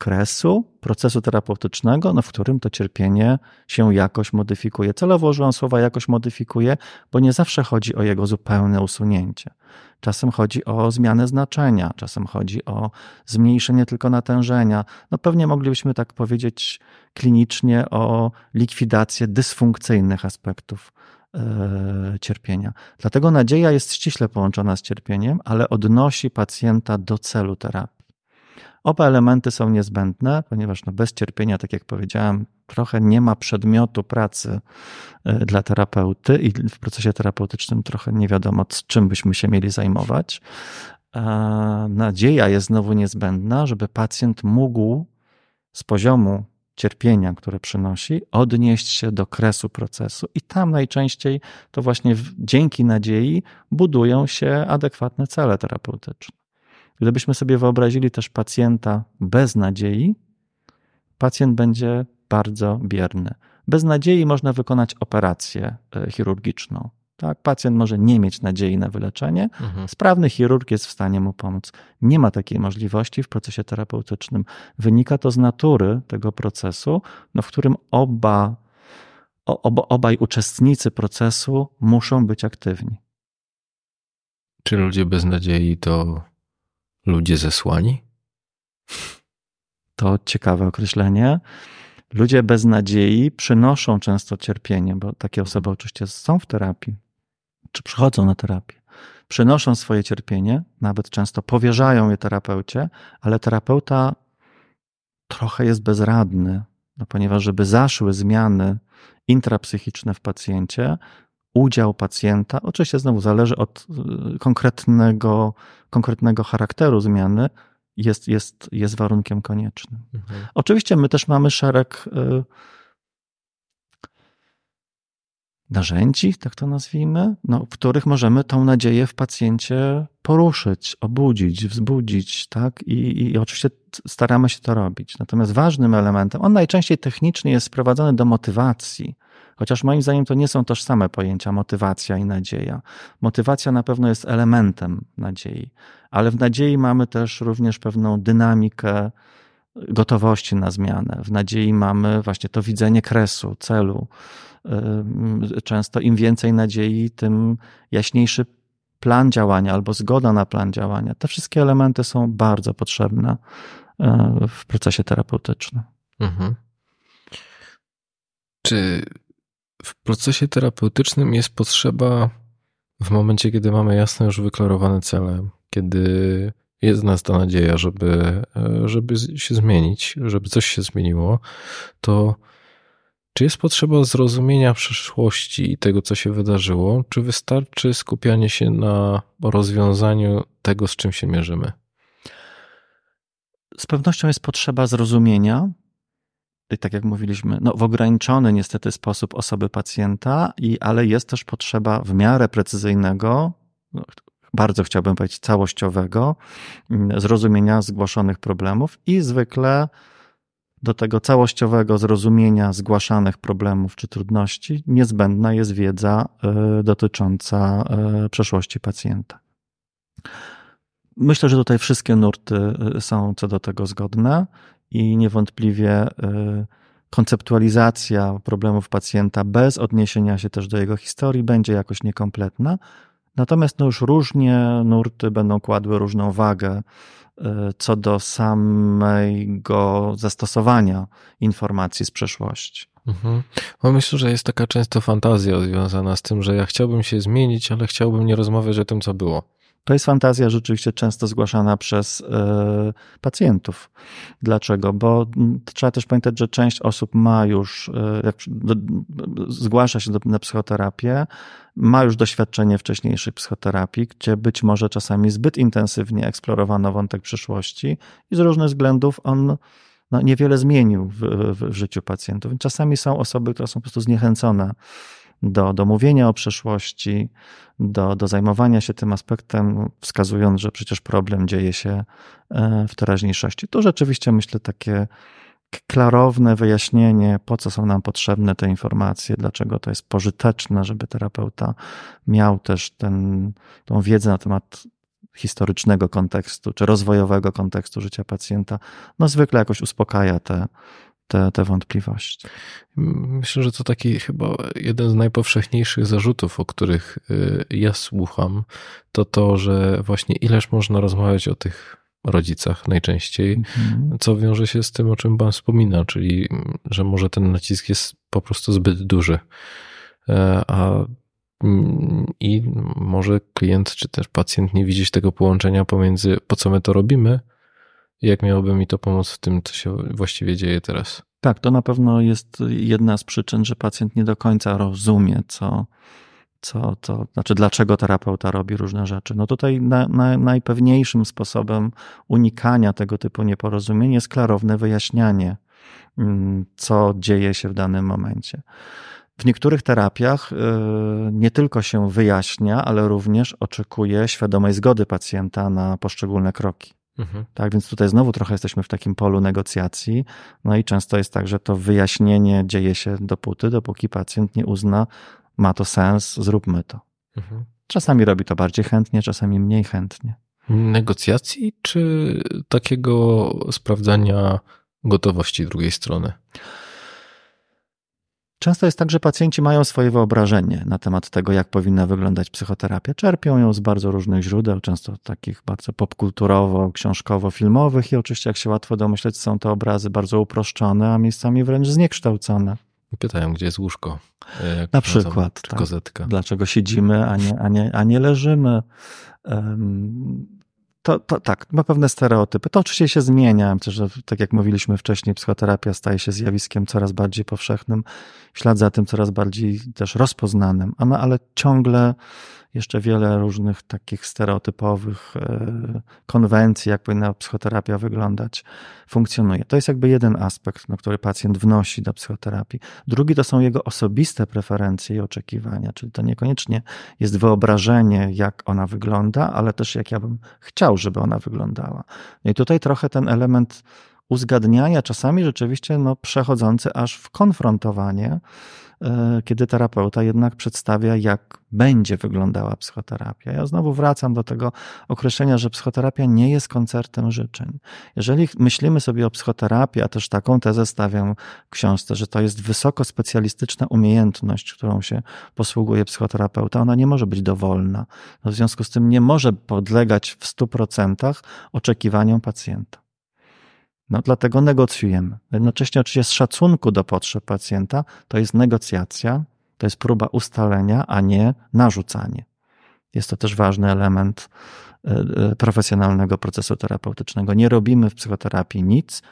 kresu procesu terapeutycznego, no w którym to cierpienie się jakoś modyfikuje. Celowo użyłam słowa jakoś modyfikuje, bo nie zawsze chodzi o jego zupełne usunięcie. Czasem chodzi o zmianę znaczenia, czasem chodzi o zmniejszenie tylko natężenia. No pewnie moglibyśmy tak powiedzieć klinicznie o likwidację dysfunkcyjnych aspektów yy, cierpienia. Dlatego nadzieja jest ściśle połączona z cierpieniem, ale odnosi pacjenta do celu terapii. Oba elementy są niezbędne, ponieważ no bez cierpienia, tak jak powiedziałem, trochę nie ma przedmiotu pracy e, dla terapeuty i w procesie terapeutycznym trochę nie wiadomo, czym byśmy się mieli zajmować. Nadzieja jest znowu niezbędna, żeby pacjent mógł z poziomu cierpienia, które przynosi, odnieść się do kresu procesu, i tam najczęściej to właśnie dzięki nadziei budują się adekwatne cele terapeutyczne. Gdybyśmy sobie wyobrazili też pacjenta bez nadziei, pacjent będzie bardzo bierny. Bez nadziei można wykonać operację e, chirurgiczną. Tak? Pacjent może nie mieć nadziei na wyleczenie, mhm. sprawny chirurg jest w stanie mu pomóc. Nie ma takiej możliwości w procesie terapeutycznym. Wynika to z natury tego procesu, no, w którym oba, oba, obaj uczestnicy procesu muszą być aktywni. Czy ludzie bez nadziei to ludzie zesłani? To ciekawe określenie. Ludzie bez nadziei przynoszą często cierpienie, bo takie osoby oczywiście są w terapii, czy przychodzą na terapię. Przynoszą swoje cierpienie, nawet często powierzają je terapeucie, ale terapeuta trochę jest bezradny. No, ponieważ, żeby zaszły zmiany intrapsychiczne w pacjencie, udział pacjenta, oczywiście znowu zależy od y, konkretnego, konkretnego charakteru zmiany, jest, jest, jest warunkiem koniecznym. Mhm. Oczywiście my też mamy szereg y, narzędzi, tak to nazwijmy, no, w których możemy tą nadzieję w pacjencie poruszyć, obudzić, wzbudzić, tak? I, I oczywiście staramy się to robić. Natomiast ważnym elementem, on najczęściej technicznie jest sprowadzony do motywacji, chociaż moim zdaniem to nie są tożsame pojęcia motywacja i nadzieja. Motywacja na pewno jest elementem nadziei, ale w nadziei mamy też również pewną dynamikę gotowości na zmianę. W nadziei mamy właśnie to widzenie kresu, celu, często im więcej nadziei, tym jaśniejszy plan działania albo zgoda na plan działania. Te wszystkie elementy są bardzo potrzebne e, w procesie terapeutycznym. Mhm. Czy w procesie terapeutycznym jest potrzeba w momencie, kiedy mamy jasno już wyklarowane cele, kiedy jest w nas ta nadzieja, żeby, e, żeby się zmienić, żeby coś się zmieniło, to czy jest potrzeba zrozumienia przeszłości i tego, co się wydarzyło, czy wystarczy skupianie się na rozwiązaniu tego, z czym się mierzymy? Z pewnością jest potrzeba zrozumienia, tak jak mówiliśmy, no, w ograniczony niestety sposób osoby pacjenta, i, ale jest też potrzeba w miarę precyzyjnego, no, bardzo chciałbym powiedzieć całościowego, mm, zrozumienia zgłoszonych problemów i zwykle do tego całościowego zrozumienia zgłaszanych problemów czy trudności niezbędna jest wiedza e, dotycząca e, przeszłości pacjenta. Myślę, że tutaj wszystkie nurty e, są co do tego zgodne i niewątpliwie konceptualizacja problemów pacjenta bez odniesienia się też do jego historii będzie jakoś niekompletna. Natomiast no już różnie nurty będą kładły różną wagę E, co do samego zastosowania informacji z przeszłości. Mhm. Bo myślę, że jest taka często fantazja związana z tym, że ja chciałbym się zmienić, ale chciałbym nie rozmawiać o tym, co było. To jest fantazja rzeczywiście często zgłaszana przez e, pacjentów. Dlaczego? Bo trzeba też pamiętać, że część osób ma już, e, zgłasza się na psychoterapię, ma już doświadczenie wcześniejszej psychoterapii, gdzie być może czasami zbyt intensywnie eksplorowano wątek przyszłości i z różnych względów on no, niewiele zmienił w, w, w życiu pacjentów. Czasami są osoby, które są po prostu zniechęcone do, do mówienia o przeszłości, do, do zajmowania się tym aspektem, wskazując, że przecież problem dzieje się e, w teraźniejszości. To rzeczywiście myślę takie klarowne wyjaśnienie, po co są nam potrzebne te informacje, dlaczego to jest pożyteczne, żeby terapeuta miał też ten, tą wiedzę na temat historycznego kontekstu czy rozwojowego kontekstu życia pacjenta, no zwykle jakoś uspokaja te, te, te wątpliwości. Myślę, że to taki chyba jeden z najpowszechniejszych zarzutów, o których y, ja słucham, to to, że właśnie ileż można rozmawiać o tych rodzicach najczęściej, mhm. co wiąże się z tym, o czym Pan wspomina, czyli że może ten nacisk jest po prostu zbyt duży. E, a mm, i może klient czy też pacjent nie widzieć tego połączenia pomiędzy po co my to robimy, jak miałoby mi to pomóc w tym, co się właściwie dzieje teraz? Tak, to na pewno jest jedna z przyczyn, że pacjent nie do końca rozumie, co, co to znaczy, dlaczego terapeuta robi różne rzeczy. No tutaj na, na, najpewniejszym sposobem unikania tego typu nieporozumień jest klarowne wyjaśnianie, mm, co dzieje się w danym momencie. W niektórych terapiach y, nie tylko się wyjaśnia, ale również oczekuje świadomej zgody pacjenta na poszczególne kroki. Mhm. Tak, więc tutaj znowu trochę jesteśmy w takim polu negocjacji. No i często jest tak, że to wyjaśnienie dzieje się dopóty, dopóki pacjent nie uzna, ma to sens, zróbmy to. Mhm. Czasami robi to bardziej chętnie, czasami mniej chętnie. Negocjacji czy takiego sprawdzania gotowości drugiej strony? Często jest tak, że pacjenci mają swoje wyobrażenie na temat tego, jak powinna wyglądać psychoterapia. Czerpią ją z bardzo różnych źródeł, często takich bardzo popkulturowo, książkowo-filmowych i oczywiście, jak się łatwo domyśleć, są to obrazy bardzo uproszczone, a miejscami wręcz zniekształcone. Pytają, gdzie jest łóżko. Jak na przykład. Tak. Dlaczego siedzimy, a nie, a nie, a nie leżymy. Um, to, to tak, ma pewne stereotypy. To oczywiście się zmienia. Że tak jak mówiliśmy wcześniej, psychoterapia staje się zjawiskiem coraz bardziej powszechnym, ślad za tym coraz bardziej też rozpoznanym, ale ciągle jeszcze wiele różnych takich stereotypowych e, konwencji, jak powinna psychoterapia wyglądać, funkcjonuje. To jest jakby jeden aspekt, na który pacjent wnosi do psychoterapii. Drugi to są jego osobiste preferencje i oczekiwania, czyli to niekoniecznie jest wyobrażenie, jak ona wygląda, ale też jak ja bym chciał, żeby ona wyglądała. No i tutaj trochę ten element uzgadniania, czasami rzeczywiście no, przechodzący aż w konfrontowanie, E, kiedy terapeuta jednak przedstawia, jak będzie wyglądała psychoterapia. Ja znowu wracam do tego określenia, że psychoterapia nie jest koncertem życzeń. Jeżeli myślimy sobie o psychoterapii, a też taką tezę stawiam w książce, że to jest wysoko specjalistyczna umiejętność, którą się posługuje psychoterapeuta, ona nie może być dowolna. No w związku z tym nie może podlegać w 100% oczekiwaniom pacjenta. No, dlatego negocjujemy. Jednocześnie oczywiście z szacunku do potrzeb pacjenta to jest negocjacja, to jest próba ustalenia, a nie narzucanie. Jest to też ważny element e, e, profesjonalnego procesu terapeutycznego. Nie robimy w psychoterapii nic,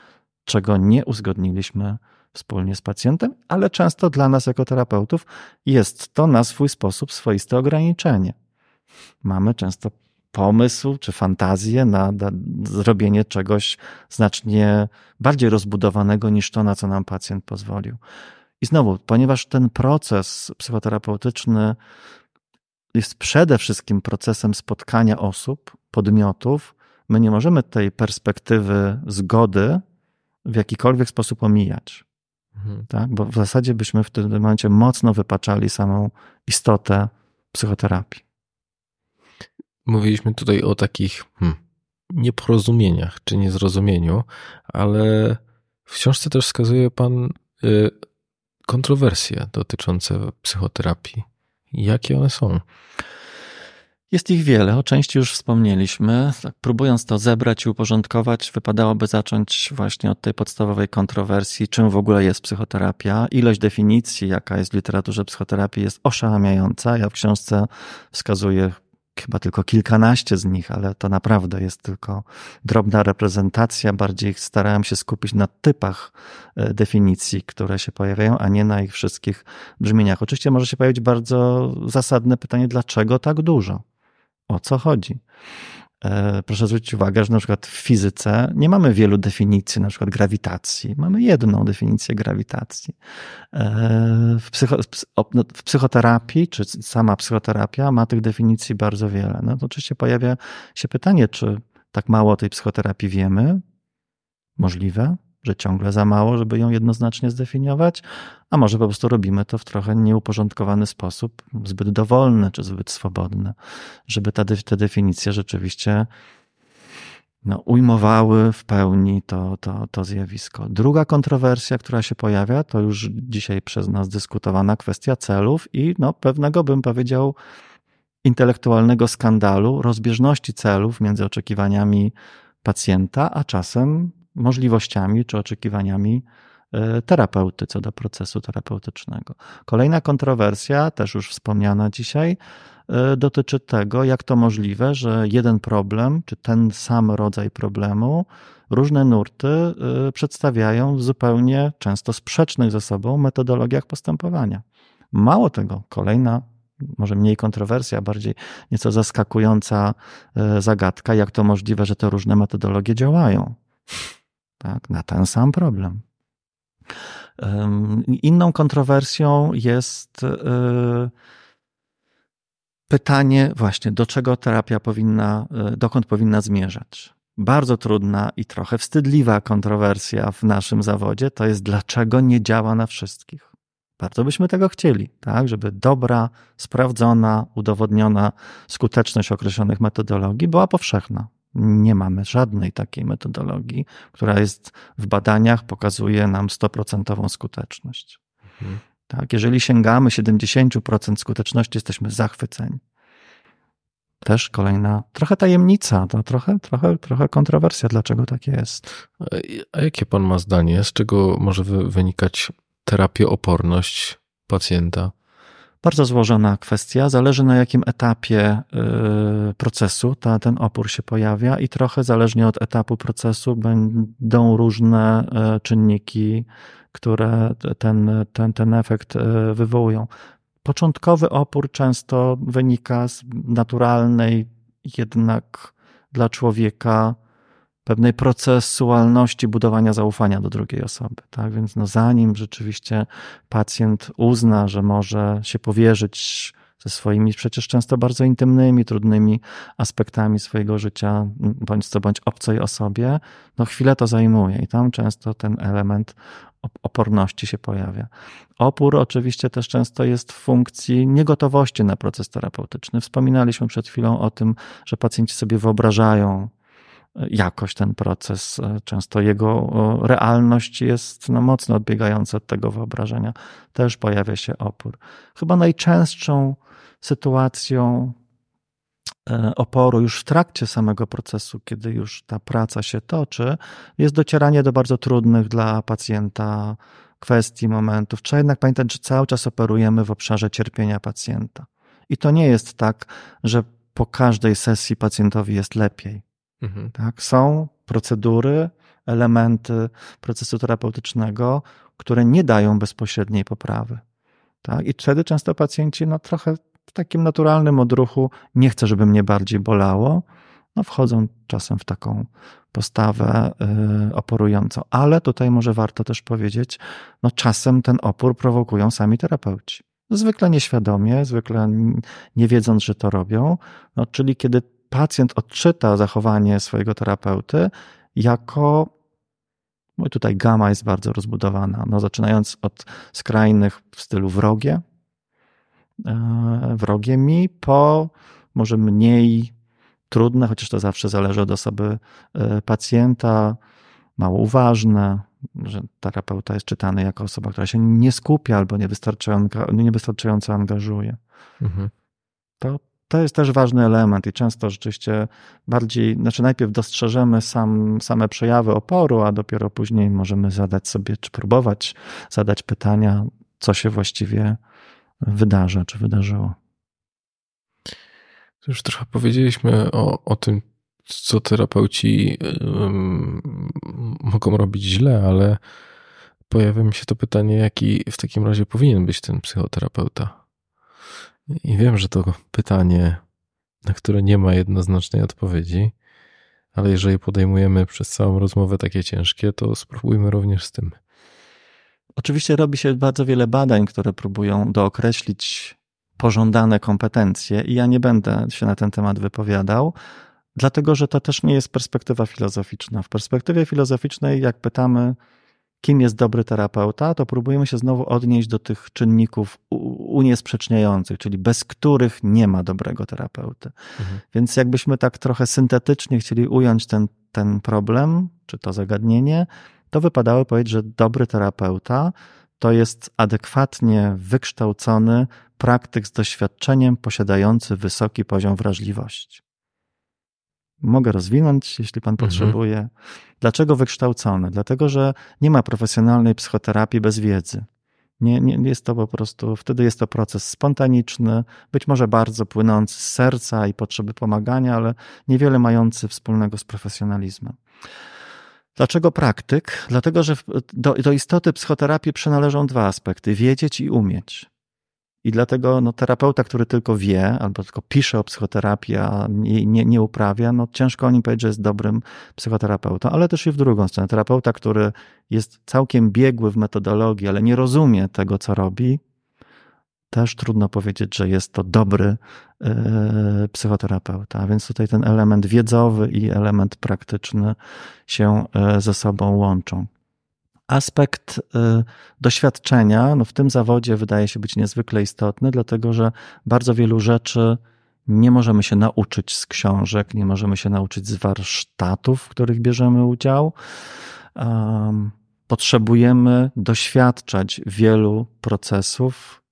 czego nie uzgodniliśmy wspólnie z pacjentem, ale często dla nas jako terapeutów jest to na swój sposób swoiste ograniczenie. Mamy często pomysł czy fantazję na, zrobienie czegoś znacznie bardziej rozbudowanego niż to, na co nam pacjent pozwolił. I znowu, ponieważ ten proces psychoterapeutyczny jest przede wszystkim procesem spotkania osób, podmiotów, my nie możemy tej perspektywy zgody w jakikolwiek sposób omijać. Mhm. Tak? Bo w zasadzie byśmy w tym momencie mocno wypaczali samą istotę psychoterapii. Mówiliśmy tutaj o takich hmm, nieporozumieniach czy niezrozumieniu, ale w książce też wskazuje Pan y, kontrowersje dotyczące psychoterapii. Jakie one są? Jest ich wiele, o części już wspomnieliśmy. Tak, próbując to zebrać i uporządkować, wypadałoby zacząć właśnie od tej podstawowej kontrowersji, czym w ogóle jest psychoterapia. Ilość definicji, jaka jest w literaturze psychoterapii, jest oszałamiająca. Ja w książce wskazuję chyba tylko kilkanaście z nich, ale to naprawdę jest tylko drobna reprezentacja. Bardziej starałem się skupić na typach e, definicji, które się pojawiają, a nie na ich wszystkich brzmieniach. Oczywiście może się pojawić bardzo zasadne pytanie, dlaczego tak dużo? O co chodzi? E, proszę zwrócić uwagę, że na przykład w fizyce nie mamy wielu definicji, na przykład grawitacji. Mamy jedną definicję grawitacji. E, w, psycho, no, w psychoterapii, czy sama psychoterapia ma tych definicji bardzo wiele. No to oczywiście pojawia się pytanie, czy tak mało o tej psychoterapii wiemy? Możliwe że ciągle za mało, żeby ją jednoznacznie zdefiniować, a może po prostu robimy to w trochę nieuporządkowany sposób, zbyt dowolny czy zbyt swobodny, żeby te, te definicje rzeczywiście no, ujmowały w pełni to, to, to zjawisko. Druga kontrowersja, która się pojawia, to już dzisiaj przez nas dyskutowana kwestia celów i no, pewnego, bym powiedział, intelektualnego skandalu, rozbieżności celów między oczekiwaniami pacjenta, a czasem możliwościami czy oczekiwaniami e, terapeuty co do procesu terapeutycznego. Kolejna kontrowersja, też już wspomniana dzisiaj, e, dotyczy tego, jak to możliwe, że jeden problem, czy ten sam rodzaj problemu, różne nurty e, przedstawiają w zupełnie często sprzecznych ze sobą metodologiach postępowania. Mało tego, kolejna może mniej kontrowersja, bardziej nieco zaskakująca zagadka, jak to możliwe, że te różne metodologie działają tak, na ten sam problem. Inną kontrowersją jest e, pytanie właśnie, do czego terapia powinna, e, dokąd powinna zmierzać. Bardzo trudna i trochę wstydliwa kontrowersja w naszym zawodzie to jest, dlaczego nie działa na wszystkich. Bardzo byśmy tego chcieli, tak, żeby dobra, sprawdzona, udowodniona skuteczność określonych metodologii była powszechna. Nie mamy żadnej takiej metodologii, która jest w badaniach, pokazuje nam 100% skuteczność. Mhm. Tak, jeżeli sięgamy 70% skuteczności, jesteśmy zachwyceni. Też kolejna, trochę tajemnica, to trochę, trochę, trochę kontrowersja, dlaczego tak jest. A jakie pan ma zdanie? Z czego może wynikać terapia oporność pacjenta? Bardzo złożona kwestia, zależy na jakim etapie y, procesu ta, ten opór się pojawia i trochę zależnie od etapu procesu będą różne y, czynniki, które ten, ten, ten efekt y, wywołują. Początkowy opór często wynika z naturalnej, jednak dla człowieka pewnej procesualności budowania zaufania do drugiej osoby. Tak więc no zanim rzeczywiście pacjent uzna, że może się powierzyć ze swoimi przecież często bardzo intymnymi, trudnymi aspektami swojego życia, bądź co bądź obcej osobie, no chwilę to zajmuje i tam często ten element oporności się pojawia. Opór oczywiście też często jest w funkcji niegotowości na proces terapeutyczny. Wspominaliśmy przed chwilą o tym, że pacjenci sobie wyobrażają jakoś ten proces. Często jego realność jest no, mocno odbiegająca od tego wyobrażenia. Też pojawia się opór. Chyba najczęstszą sytuacją e, oporu już w trakcie samego procesu, kiedy już ta praca się toczy, jest docieranie do bardzo trudnych dla pacjenta kwestii, momentów. Trzeba jednak pamiętać, że cały czas operujemy w obszarze cierpienia pacjenta. I to nie jest tak, że po każdej sesji pacjentowi jest lepiej. Mhm. Tak? Są procedury, elementy procesu terapeutycznego, które nie dają bezpośredniej poprawy. Tak? I wtedy często pacjenci no, trochę w takim naturalnym odruchu nie chcę, żeby mnie bardziej bolało, no, wchodzą czasem w taką postawę y, oporującą. Ale tutaj może warto też powiedzieć, no czasem ten opór prowokują sami terapeuci. Zwykle nieświadomie, zwykle nie wiedząc, że to robią. No, czyli kiedy pacjent odczyta zachowanie swojego terapeuty jako no i tutaj gama jest bardzo rozbudowana, no, zaczynając od skrajnych w stylu wrogie, e, wrogie mi, po może mniej trudne, chociaż to zawsze zależy od osoby e, pacjenta, mało uważne, że terapeuta jest czytany jako osoba, która się nie skupia albo niewystarczająco, niewystarczająco angażuje. Mhm. To to jest też ważny element i często rzeczywiście bardziej, znaczy najpierw dostrzeżemy sam, same przejawy oporu, a dopiero później możemy zadać sobie, czy próbować zadać pytania, co się właściwie wydarza, czy wydarzyło. Już trochę powiedzieliśmy o, o tym, co terapeuci mogą robić źle, ale pojawia mi się to pytanie, jaki w takim razie powinien być ten psychoterapeuta? I wiem, że to pytanie, na które nie ma jednoznacznej odpowiedzi, ale jeżeli podejmujemy przez całą rozmowę takie ciężkie, to spróbujmy również z tym. Oczywiście robi się bardzo wiele badań, które próbują dookreślić pożądane kompetencje, i ja nie będę się na ten temat wypowiadał, dlatego że to też nie jest perspektywa filozoficzna. W perspektywie filozoficznej, jak pytamy, kim jest dobry terapeuta, to próbujemy się znowu odnieść do tych czynników uniesprzeczniających, czyli bez których nie ma dobrego terapeuty. Mhm. Więc jakbyśmy tak trochę syntetycznie chcieli ująć ten, ten problem, czy to zagadnienie, to wypadało powiedzieć, że dobry terapeuta to jest adekwatnie wykształcony praktyk z doświadczeniem, posiadający wysoki poziom wrażliwości. Mogę rozwinąć, jeśli pan mhm. potrzebuje. Dlaczego wykształcony? Dlatego, że nie ma profesjonalnej psychoterapii bez wiedzy. Nie, nie jest to po prostu, wtedy jest to proces spontaniczny, być może bardzo płynący z serca i potrzeby pomagania, ale niewiele mający wspólnego z profesjonalizmem. Dlaczego praktyk? Dlatego, że do, do istoty psychoterapii przynależą dwa aspekty: wiedzieć i umieć. I dlatego no, terapeuta, który tylko wie albo tylko pisze o psychoterapii, a nie, nie, nie uprawia, no ciężko o nim powiedzieć, że jest dobrym psychoterapeutą, ale też i w drugą stronę. Terapeuta, który jest całkiem biegły w metodologii, ale nie rozumie tego, co robi, też trudno powiedzieć, że jest to dobry yy, psychoterapeuta. A więc tutaj ten element wiedzowy i element praktyczny się yy, ze sobą łączą. Aspekt y, doświadczenia no w tym zawodzie wydaje się być niezwykle istotny, dlatego że bardzo wielu rzeczy nie możemy się nauczyć z książek, nie możemy się nauczyć z warsztatów, w których bierzemy udział. Potrzebujemy doświadczać wielu procesów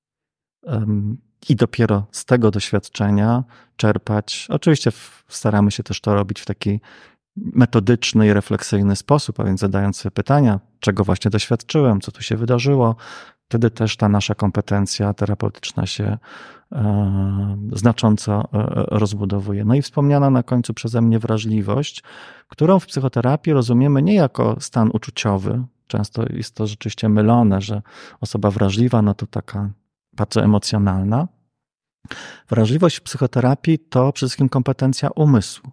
i dopiero z tego doświadczenia czerpać. Oczywiście staramy się też to robić w taki metodyczny i refleksyjny sposób, a więc zadając sobie pytania, czego właśnie doświadczyłem, co tu się wydarzyło, wtedy też ta nasza kompetencja terapeutyczna się e, znacząco e, rozbudowuje. No i wspomniana na końcu przeze mnie wrażliwość, którą w psychoterapii rozumiemy nie jako stan uczuciowy. Często jest to rzeczywiście mylone, że osoba wrażliwa, no to taka bardzo emocjonalna. Wrażliwość w psychoterapii to przede wszystkim kompetencja umysłu.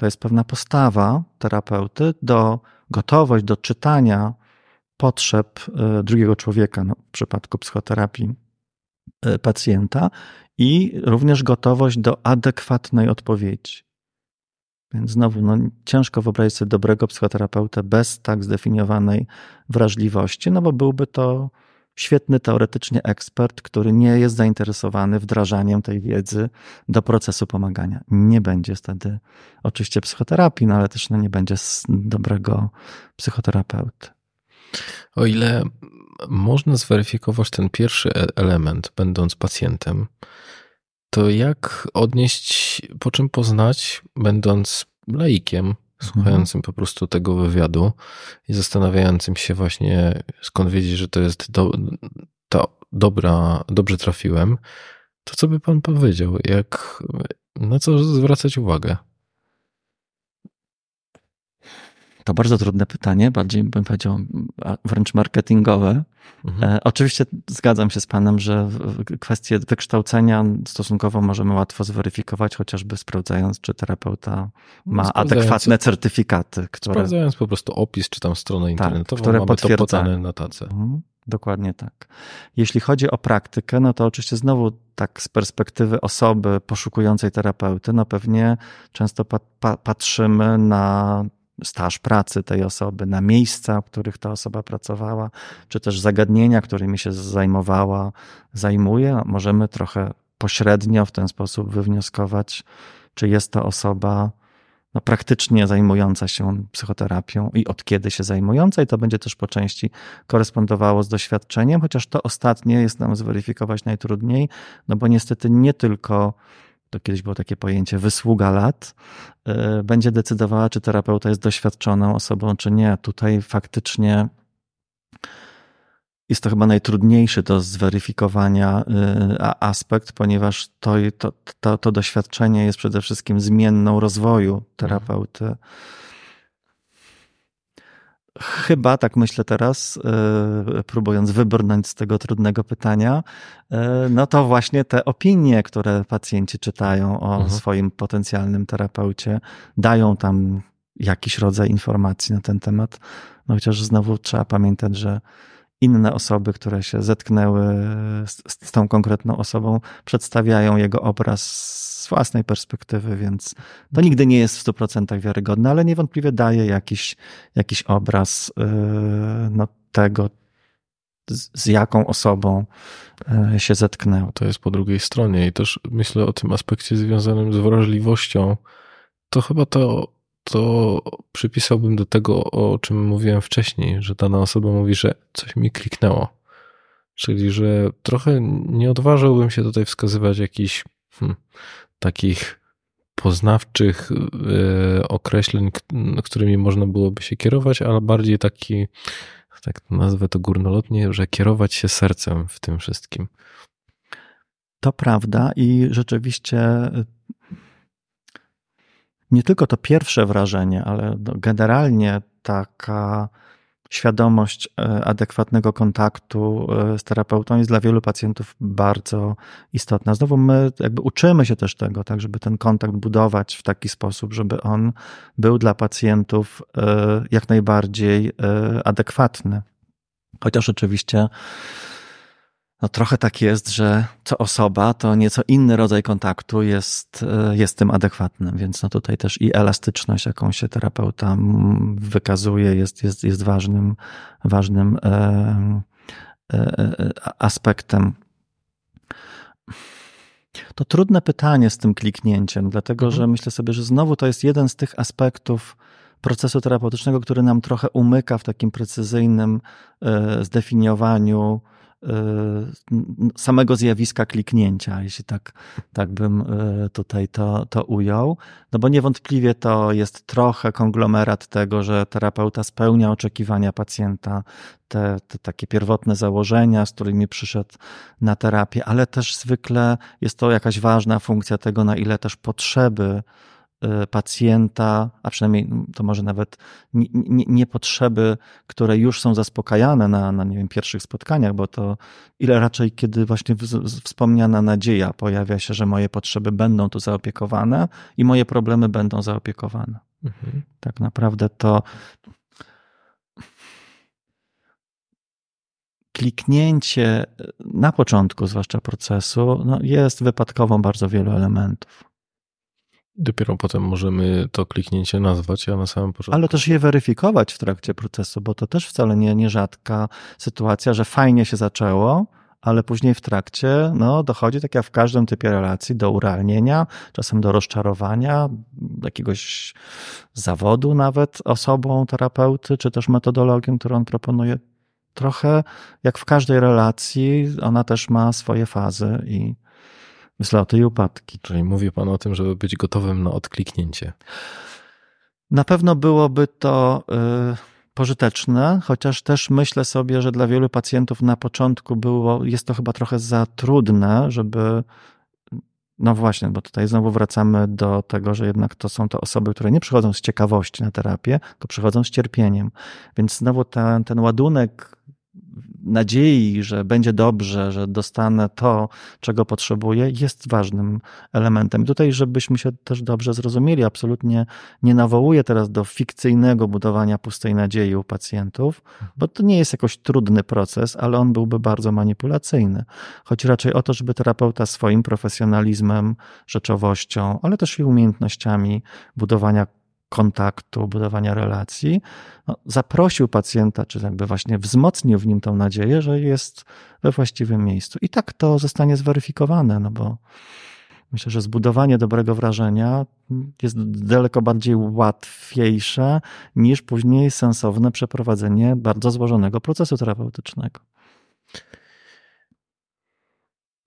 To jest pewna postawa terapeuty do gotowość do czytania potrzeb e, drugiego człowieka, no, w przypadku psychoterapii e, pacjenta, i również gotowość do adekwatnej odpowiedzi. Więc znowu, no, ciężko wyobrazić sobie dobrego psychoterapeutę bez tak zdefiniowanej wrażliwości, no bo byłby to świetny teoretycznie ekspert, który nie jest zainteresowany wdrażaniem tej wiedzy do procesu pomagania. Nie będzie wtedy oczywiście psychoterapii, no ale też no, nie będzie dobrego psychoterapeuty. O ile można zweryfikować ten pierwszy e- element, będąc pacjentem, to jak odnieść, po czym poznać, będąc laikiem, słuchającym po prostu tego wywiadu i zastanawiającym się właśnie, skąd wiedzieć, że to jest do, to dobra, dobrze trafiłem, to co by pan powiedział? Jak, na co zwracać uwagę? To bardzo trudne pytanie, bardziej bym powiedział wręcz marketingowe. Mhm. E, oczywiście zgadzam się z Panem, że kwestie wykształcenia stosunkowo możemy łatwo zweryfikować, chociażby sprawdzając, czy terapeuta ma no, adekwatne certyfikaty. Które... Sprawdzając po prostu opis, czy tam stronę tak, internetową, tak, które mamy potwierdzają. to podane na tace. Mhm. Dokładnie tak. Jeśli chodzi o praktykę, no to oczywiście znowu tak z perspektywy osoby poszukującej terapeuty, no pewnie często pa pa patrzymy na staż pracy tej osoby, na miejsca, w których ta osoba pracowała, czy też zagadnienia, którymi się zajmowała, zajmuje. Możemy trochę pośrednio w ten sposób wywnioskować, czy jest to osoba no, praktycznie zajmująca się psychoterapią i od kiedy się zajmująca, i to będzie też po części korespondowało z doświadczeniem, chociaż to ostatnie jest nam zweryfikować najtrudniej, no bo niestety nie tylko to kiedyś było takie pojęcie wysługa lat, e, będzie decydowała, czy terapeuta jest doświadczoną osobą, czy nie. Tutaj faktycznie jest to chyba najtrudniejszy do zweryfikowania e, aspekt, ponieważ to, to, to, to doświadczenie jest przede wszystkim zmienną rozwoju terapeuty. Mhm Chyba, tak myślę teraz, e, próbując wybrnąć z tego trudnego pytania, e, no to właśnie te opinie, które pacjenci czytają o mhm. swoim potencjalnym terapeucie, dają tam jakiś rodzaj informacji na ten temat. No chociaż znowu trzeba pamiętać, że inne osoby, które się zetknęły z, z tą konkretną osobą, przedstawiają jego obraz z własnej perspektywy, więc to nigdy nie jest w 100% wiarygodne, ale niewątpliwie daje jakiś, jakiś obraz yy, no, tego, z, z jaką osobą yy, się zetknęło. To jest po drugiej stronie i też myślę o tym aspekcie związanym z wrażliwością. To chyba to to przypisałbym do tego, o czym mówiłem wcześniej, że dana osoba mówi, że coś mi kliknęło. Czyli, że trochę nie odważyłbym się tutaj wskazywać jakichś hmm, takich poznawczych yy, określeń, którymi można byłoby się kierować, ale bardziej taki, tak nazwę to górnolotnie, że kierować się sercem w tym wszystkim. To prawda i rzeczywiście nie tylko to pierwsze wrażenie, ale no, generalnie taka świadomość e, adekwatnego kontaktu e, z terapeutą jest dla wielu pacjentów bardzo istotna. Znowu my jakby uczymy się też tego, tak, żeby ten kontakt budować w taki sposób, żeby on był dla pacjentów e, jak najbardziej adekwatny. Chociaż oczywiście no trochę tak jest, że co osoba, to nieco inny rodzaj kontaktu jest, e, jest tym adekwatnym, więc no tutaj też i elastyczność, jaką się terapeuta wykazuje, jest, jest, jest ważnym, ważnym e, e, e, aspektem. To trudne pytanie z tym kliknięciem, dlatego mhm. że myślę sobie, że znowu to jest jeden z tych aspektów procesu terapeutycznego, który nam trochę umyka w takim precyzyjnym e, zdefiniowaniu samego zjawiska kliknięcia, jeśli tak, tak bym tutaj to, to ujął. No bo niewątpliwie to jest trochę konglomerat tego, że terapeuta spełnia oczekiwania pacjenta, te, te takie pierwotne założenia, z którymi przyszedł na terapię, ale też zwykle jest to jakaś ważna funkcja tego, na ile też potrzeby Y, pacjenta, a przynajmniej mm, to może nawet nie, nie, nie, potrzeby, które już są zaspokajane na, na nie wiem, pierwszych spotkaniach, bo to ile raczej, kiedy właśnie wspomniana nadzieja pojawia się, że moje potrzeby będą tu zaopiekowane i moje problemy będą zaopiekowane. Mhm. Tak naprawdę to kliknięcie na początku, zwłaszcza procesu, no jest wypadkową bardzo wielu elementów. Dopiero potem możemy to kliknięcie nazwać, a na samym początku. Ale też je weryfikować w trakcie procesu, bo to też wcale nie nierzadka sytuacja, że fajnie się zaczęło, ale później w trakcie no, dochodzi, tak jak w każdym typie relacji, do urealnienia, czasem do rozczarowania, jakiegoś zawodu nawet osobą terapeuty, czy też metodologią, którą on proponuje. Trochę jak w każdej relacji, ona też ma swoje fazy i wzloty i upadki. Czyli mówi Pan o tym, żeby być gotowym na odkliknięcie. Na pewno byłoby to y, pożyteczne, chociaż też myślę sobie, że dla wielu pacjentów na początku było, jest to chyba trochę za trudne, żeby no właśnie, bo tutaj znowu wracamy do tego, że jednak to są to osoby, które nie przychodzą z ciekawości na terapię, tylko przychodzą z cierpieniem. Więc znowu ten, ten ładunek nadziei, że będzie dobrze, że dostanę to, czego potrzebuję, jest ważnym elementem. Tutaj, żebyśmy się też dobrze zrozumieli, absolutnie nie nawołuję teraz do fikcyjnego budowania pustej nadziei u pacjentów, bo to nie jest jakoś trudny proces, ale on byłby bardzo manipulacyjny. Chodzi raczej o to, żeby terapeuta swoim profesjonalizmem, rzeczowością, ale też i umiejętnościami budowania kontaktu, budowania relacji, no, zaprosił pacjenta, czy jakby właśnie wzmocnił w nim tą nadzieję, że jest we właściwym miejscu. I tak to zostanie zweryfikowane, no bo myślę, że zbudowanie dobrego wrażenia jest daleko bardziej łatwiejsze niż później sensowne przeprowadzenie bardzo złożonego procesu terapeutycznego.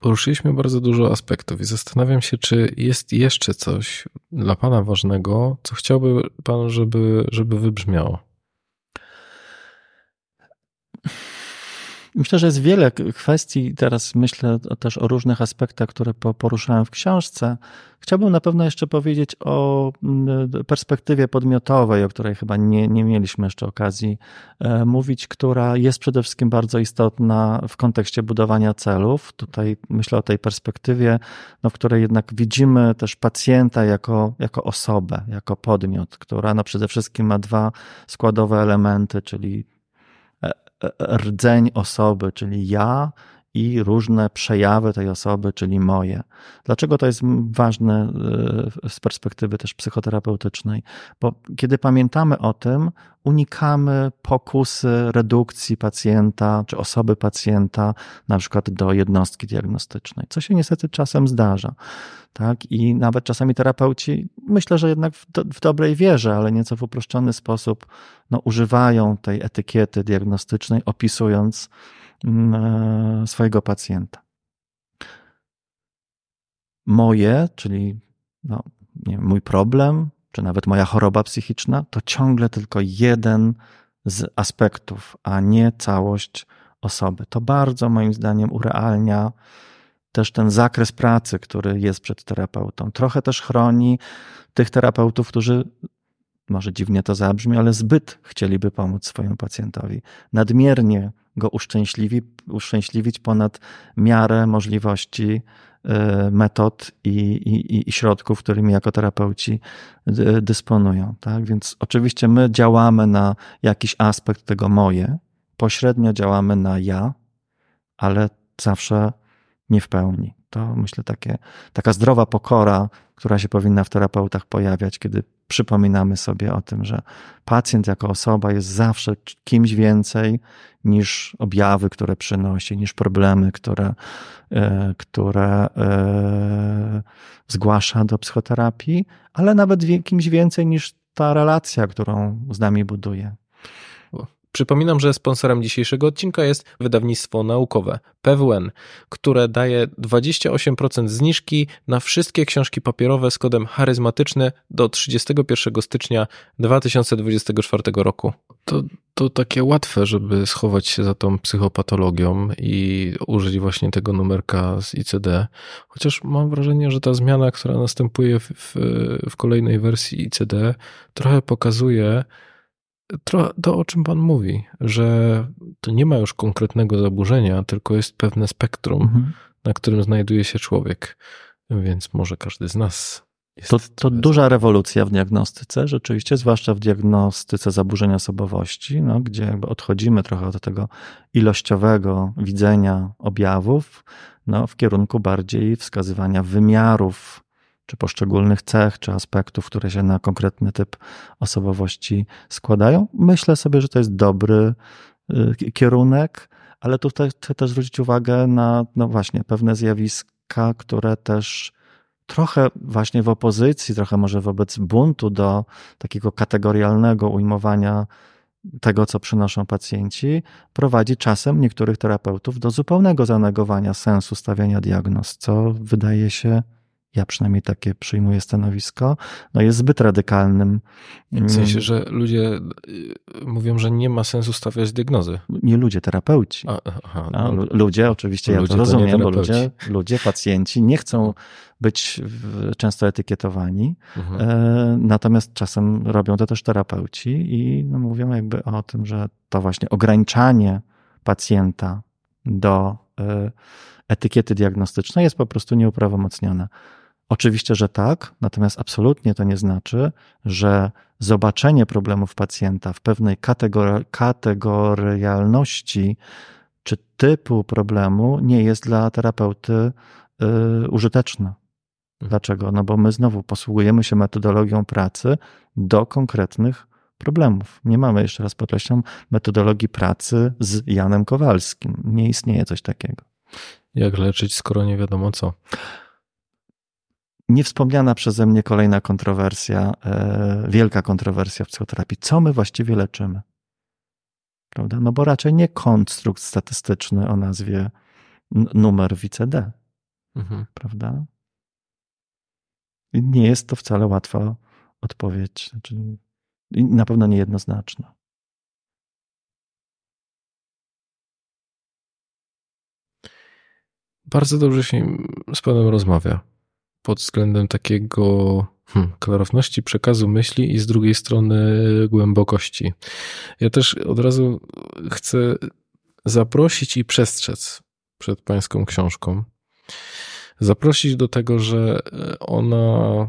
Poruszyliśmy bardzo dużo aspektów i zastanawiam się, czy jest jeszcze coś dla Pana ważnego, co chciałby Pan, żeby, żeby wybrzmiało. Myślę, że jest wiele kwestii. Teraz myślę też o różnych aspektach, które poruszałem w książce. Chciałbym na pewno jeszcze powiedzieć o perspektywie podmiotowej, o której chyba nie, nie mieliśmy jeszcze okazji e, mówić, która jest przede wszystkim bardzo istotna w kontekście budowania celów. Tutaj myślę o tej perspektywie, no, w której jednak widzimy też pacjenta jako, jako osobę, jako podmiot, która no, przede wszystkim ma dwa składowe elementy, czyli rdzeń osoby, czyli ja i różne przejawy tej osoby, czyli moje. Dlaczego to jest ważne e, z perspektywy też psychoterapeutycznej? Bo kiedy pamiętamy o tym, unikamy pokusy redukcji pacjenta czy osoby pacjenta na przykład do jednostki diagnostycznej, co się niestety czasem zdarza. Tak? I nawet czasami terapeuci, myślę, że jednak w, do, w dobrej wierze, ale nieco w uproszczony sposób, no, używają tej etykiety diagnostycznej, opisując swojego pacjenta. Moje, czyli no, nie mój problem, czy nawet moja choroba psychiczna, to ciągle tylko jeden z aspektów, a nie całość osoby. To bardzo moim zdaniem urealnia też ten zakres pracy, który jest przed terapeutą. Trochę też chroni tych terapeutów, którzy może dziwnie to zabrzmi, ale zbyt chcieliby pomóc swojemu pacjentowi. Nadmiernie go uszczęśliwi, uszczęśliwić ponad miarę możliwości y, metod i, i, i środków, którymi jako terapeuci dysponują. Tak? Więc oczywiście my działamy na jakiś aspekt tego moje, pośrednio działamy na ja, ale zawsze nie w pełni. To myślę takie, taka zdrowa pokora, która się powinna w terapeutach pojawiać, kiedy przypominamy sobie o tym, że pacjent jako osoba jest zawsze kimś więcej niż objawy, które przynosi, niż problemy, które, e, które e, zgłasza do psychoterapii, ale nawet kimś więcej niż ta relacja, którą z nami buduje. Przypominam, że sponsorem dzisiejszego odcinka jest wydawnictwo naukowe PWN, które daje 28% zniżki na wszystkie książki papierowe z kodem charyzmatyczny do 31 stycznia 2024 roku. To, to takie łatwe, żeby schować się za tą psychopatologią i użyć właśnie tego numerka z ICD, chociaż mam wrażenie, że ta zmiana, która następuje w, w, w kolejnej wersji ICD, trochę pokazuje, to, o czym Pan mówi, że to nie ma już konkretnego zaburzenia, tylko jest pewne spektrum, mhm. na którym znajduje się człowiek. Więc może każdy z nas. Jest to, to duża rewolucja w diagnostyce, rzeczywiście, zwłaszcza w diagnostyce zaburzeń osobowości, no, gdzie odchodzimy trochę od tego ilościowego widzenia objawów no, w kierunku bardziej wskazywania wymiarów czy poszczególnych cech, czy aspektów, które się na konkretny typ osobowości składają. Myślę sobie, że to jest dobry y, kierunek, ale tutaj chcę też zwrócić uwagę na, no właśnie, pewne zjawiska, które też trochę właśnie w opozycji, trochę może wobec buntu do takiego kategorialnego ujmowania tego, co przynoszą pacjenci, prowadzi czasem niektórych terapeutów do zupełnego zanegowania sensu stawiania diagnoz, co wydaje się ja przynajmniej takie przyjmuję stanowisko, no jest zbyt radykalnym. W sensie, że ludzie y, mówią, że nie ma sensu stawiać diagnozy. Nie ludzie, terapeuci. A, aha, no, ludzie, oczywiście ja to rozumiem, to bo ludzie, ludzie, pacjenci nie chcą być często etykietowani, mhm. E, natomiast czasem robią to też terapeuci i no, mówią jakby o tym, że to właśnie ograniczanie pacjenta do e, etykiety diagnostycznej jest po prostu nieuprawomocnione. Oczywiście, że tak, natomiast absolutnie to nie znaczy, że zobaczenie problemów pacjenta w pewnej kategori kategorialności czy typu problemu nie jest dla terapeuty y, użyteczne. Mhm. Dlaczego? No bo my znowu posługujemy się metodologią pracy do konkretnych problemów. Nie mamy, jeszcze raz podkreślam, metodologii pracy z Janem Kowalskim. Nie istnieje coś takiego. Jak leczyć, skoro nie wiadomo co? Niewspomniana przeze mnie kolejna kontrowersja, e, wielka kontrowersja w psychoterapii. Co my właściwie leczymy? Prawda? No bo raczej nie konstrukt statystyczny o nazwie numer w ICD. Mhm. Prawda? I nie jest to wcale łatwa odpowiedź. Znaczy, na pewno niejednoznaczna. Bardzo dobrze się z Panem rozmawia pod względem takiego hmm, klarowności przekazu myśli i z drugiej strony głębokości. Ja też od razu chcę zaprosić i przestrzec przed Pańską książką. Zaprosić do tego, że ona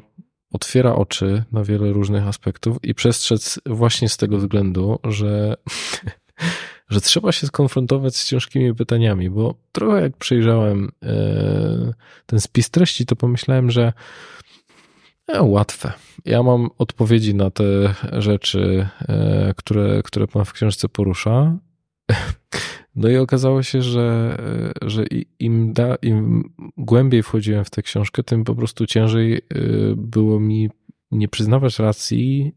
otwiera oczy na wiele różnych aspektów i przestrzec właśnie z tego względu, że że trzeba się skonfrontować z ciężkimi pytaniami, bo trochę jak przejrzałem e, ten spis treści, to pomyślałem, że e, łatwe. Ja mam odpowiedzi na te rzeczy, e, które, które pan w książce porusza. No i okazało się, że, że im, da, im głębiej wchodziłem w tę książkę, tym po prostu ciężej było mi nie przyznawać racji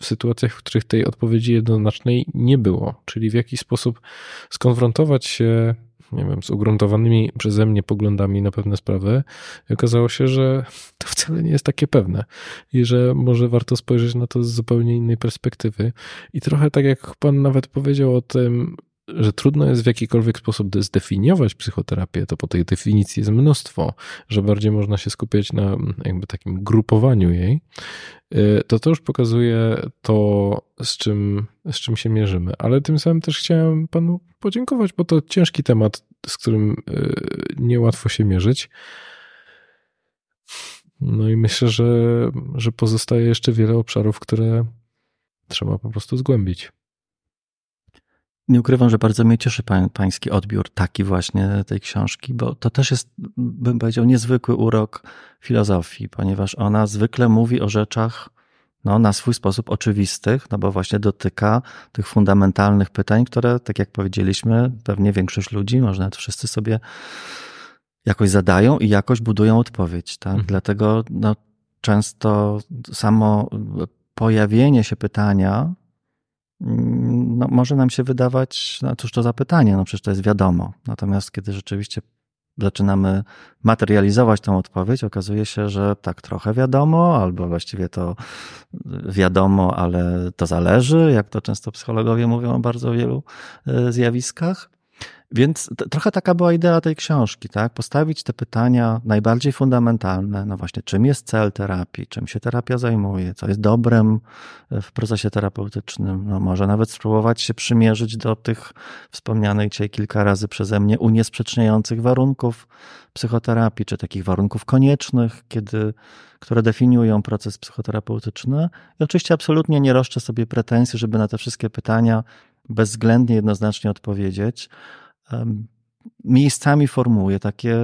w sytuacjach, w których tej odpowiedzi jednoznacznej nie było, czyli w jaki sposób skonfrontować się, nie wiem, z ugruntowanymi przeze mnie poglądami na pewne sprawy. I okazało się, że to wcale nie jest takie pewne i że może warto spojrzeć na to z zupełnie innej perspektywy. I trochę tak jak Pan nawet powiedział o tym, że trudno jest w jakikolwiek sposób zdefiniować psychoterapię, to po tej definicji jest mnóstwo, że bardziej można się skupiać na jakby takim grupowaniu jej, y, to to już pokazuje to, z czym, z czym się mierzymy. Ale tym samym też chciałem panu podziękować, bo to ciężki temat, z którym y, niełatwo się mierzyć. No i myślę, że, że pozostaje jeszcze wiele obszarów, które trzeba po prostu zgłębić. Nie ukrywam, że bardzo mnie cieszy pański odbiór taki właśnie tej książki, bo to też jest, bym powiedział, niezwykły urok filozofii, ponieważ ona zwykle mówi o rzeczach no, na swój sposób oczywistych, no bo właśnie dotyka tych fundamentalnych pytań, które, tak jak powiedzieliśmy, pewnie większość ludzi, może nawet wszyscy sobie jakoś zadają i jakoś budują odpowiedź. Tak? Mhm. Dlatego no, często samo pojawienie się pytania no, może nam się wydawać, no cóż to za pytanie, no przecież to jest wiadomo. Natomiast kiedy rzeczywiście zaczynamy materializować tą odpowiedź, okazuje się, że tak trochę wiadomo, albo właściwie to wiadomo, ale to zależy, jak to często psychologowie mówią o bardzo wielu e, zjawiskach. Więc trochę taka była idea tej książki, tak? Postawić te pytania najbardziej fundamentalne. No właśnie, czym jest cel terapii, czym się terapia zajmuje, co jest dobrem w procesie terapeutycznym. No może nawet spróbować się przymierzyć do tych wspomnianych dzisiaj kilka razy przeze mnie uniesprzeczniających warunków psychoterapii, czy takich warunków koniecznych, kiedy, które definiują proces psychoterapeutyczny. I oczywiście absolutnie nie roszczę sobie pretensji, żeby na te wszystkie pytania bezwzględnie, jednoznacznie odpowiedzieć miejscami formułuję takie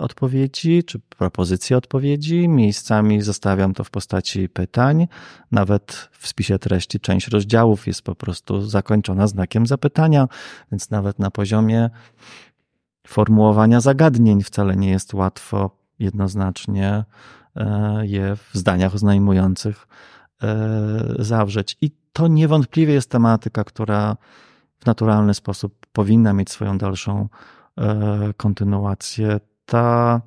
odpowiedzi, czy propozycje odpowiedzi, miejscami zostawiam to w postaci pytań. Nawet w spisie treści część rozdziałów jest po prostu zakończona znakiem zapytania, więc nawet na poziomie formułowania zagadnień wcale nie jest łatwo jednoznacznie e, je w zdaniach oznajmujących e, zawrzeć. I to niewątpliwie jest tematyka, która w naturalny sposób powinna mieć swoją dalszą e, kontynuację. Ta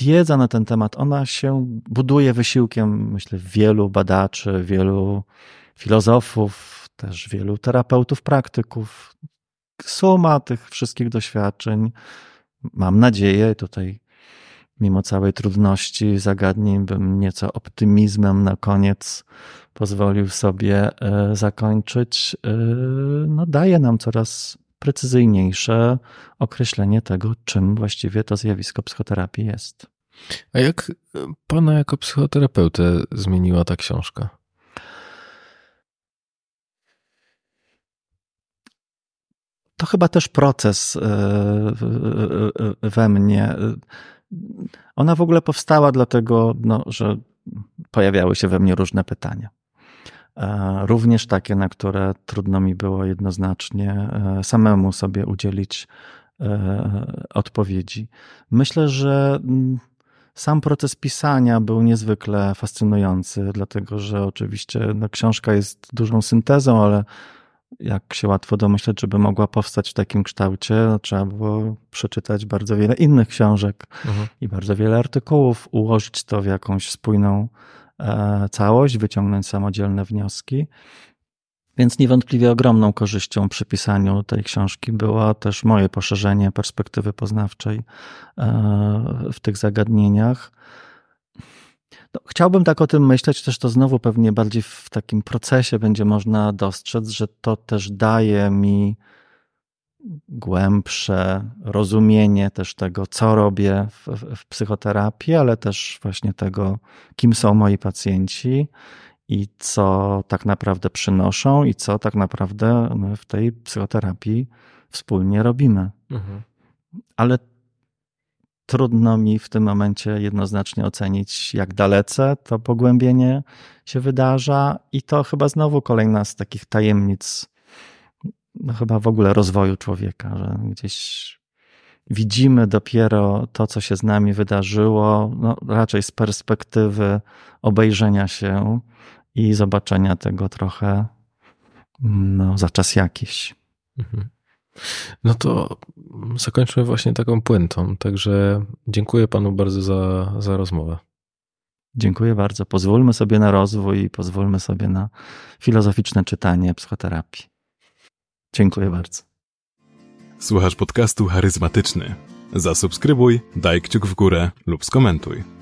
wiedza na ten temat, ona się buduje wysiłkiem, myślę, wielu badaczy, wielu filozofów, też wielu terapeutów, praktyków. Suma tych wszystkich doświadczeń, mam nadzieję, tutaj mimo całej trudności zagadnień, bym nieco optymizmem na koniec pozwolił sobie e, zakończyć, e, no daje nam coraz precyzyjniejsze określenie tego, czym właściwie to zjawisko psychoterapii jest. A jak pana jako psychoterapeutę zmieniła ta książka? To chyba też proces e, we mnie. Ona w ogóle powstała dlatego, no, że pojawiały się we mnie różne pytania. E, również takie, na które trudno mi było jednoznacznie e, samemu sobie udzielić e, odpowiedzi. Myślę, że mm, sam proces pisania był niezwykle fascynujący, dlatego że oczywiście no, książka jest dużą syntezą, ale jak się łatwo domyśleć, żeby mogła powstać w takim kształcie, no, trzeba było przeczytać bardzo wiele innych książek mhm. i bardzo wiele artykułów, ułożyć to w jakąś spójną e, całość, wyciągnąć samodzielne wnioski. Więc niewątpliwie ogromną korzyścią przy pisaniu tej książki było też moje poszerzenie perspektywy poznawczej e, w tych zagadnieniach. No, chciałbym tak o tym myśleć, też to znowu pewnie bardziej w takim procesie będzie można dostrzec, że to też daje mi głębsze rozumienie też tego, co robię w, w, psychoterapii, ale też właśnie tego, kim są moi pacjenci i co tak naprawdę przynoszą i co tak naprawdę my w tej psychoterapii wspólnie robimy. Mhm. Ale trudno mi w tym momencie jednoznacznie ocenić, jak dalece to pogłębienie się wydarza, i to chyba znowu kolejna z takich tajemnic, no chyba w ogóle rozwoju człowieka, że gdzieś widzimy dopiero to, co się z nami wydarzyło, no raczej z perspektywy obejrzenia się i zobaczenia tego trochę no, za czas jakiś. Mhm. No to zakończmy właśnie taką puentą. Także dziękuję panu bardzo za, za rozmowę. Dziękuję bardzo. Pozwólmy sobie na rozwój i pozwólmy sobie na filozoficzne czytanie psychoterapii. Dziękuję bardzo. Słuchasz podcastu charyzmatyczny. Zasubskrybuj, daj kciuk w górę lub skomentuj.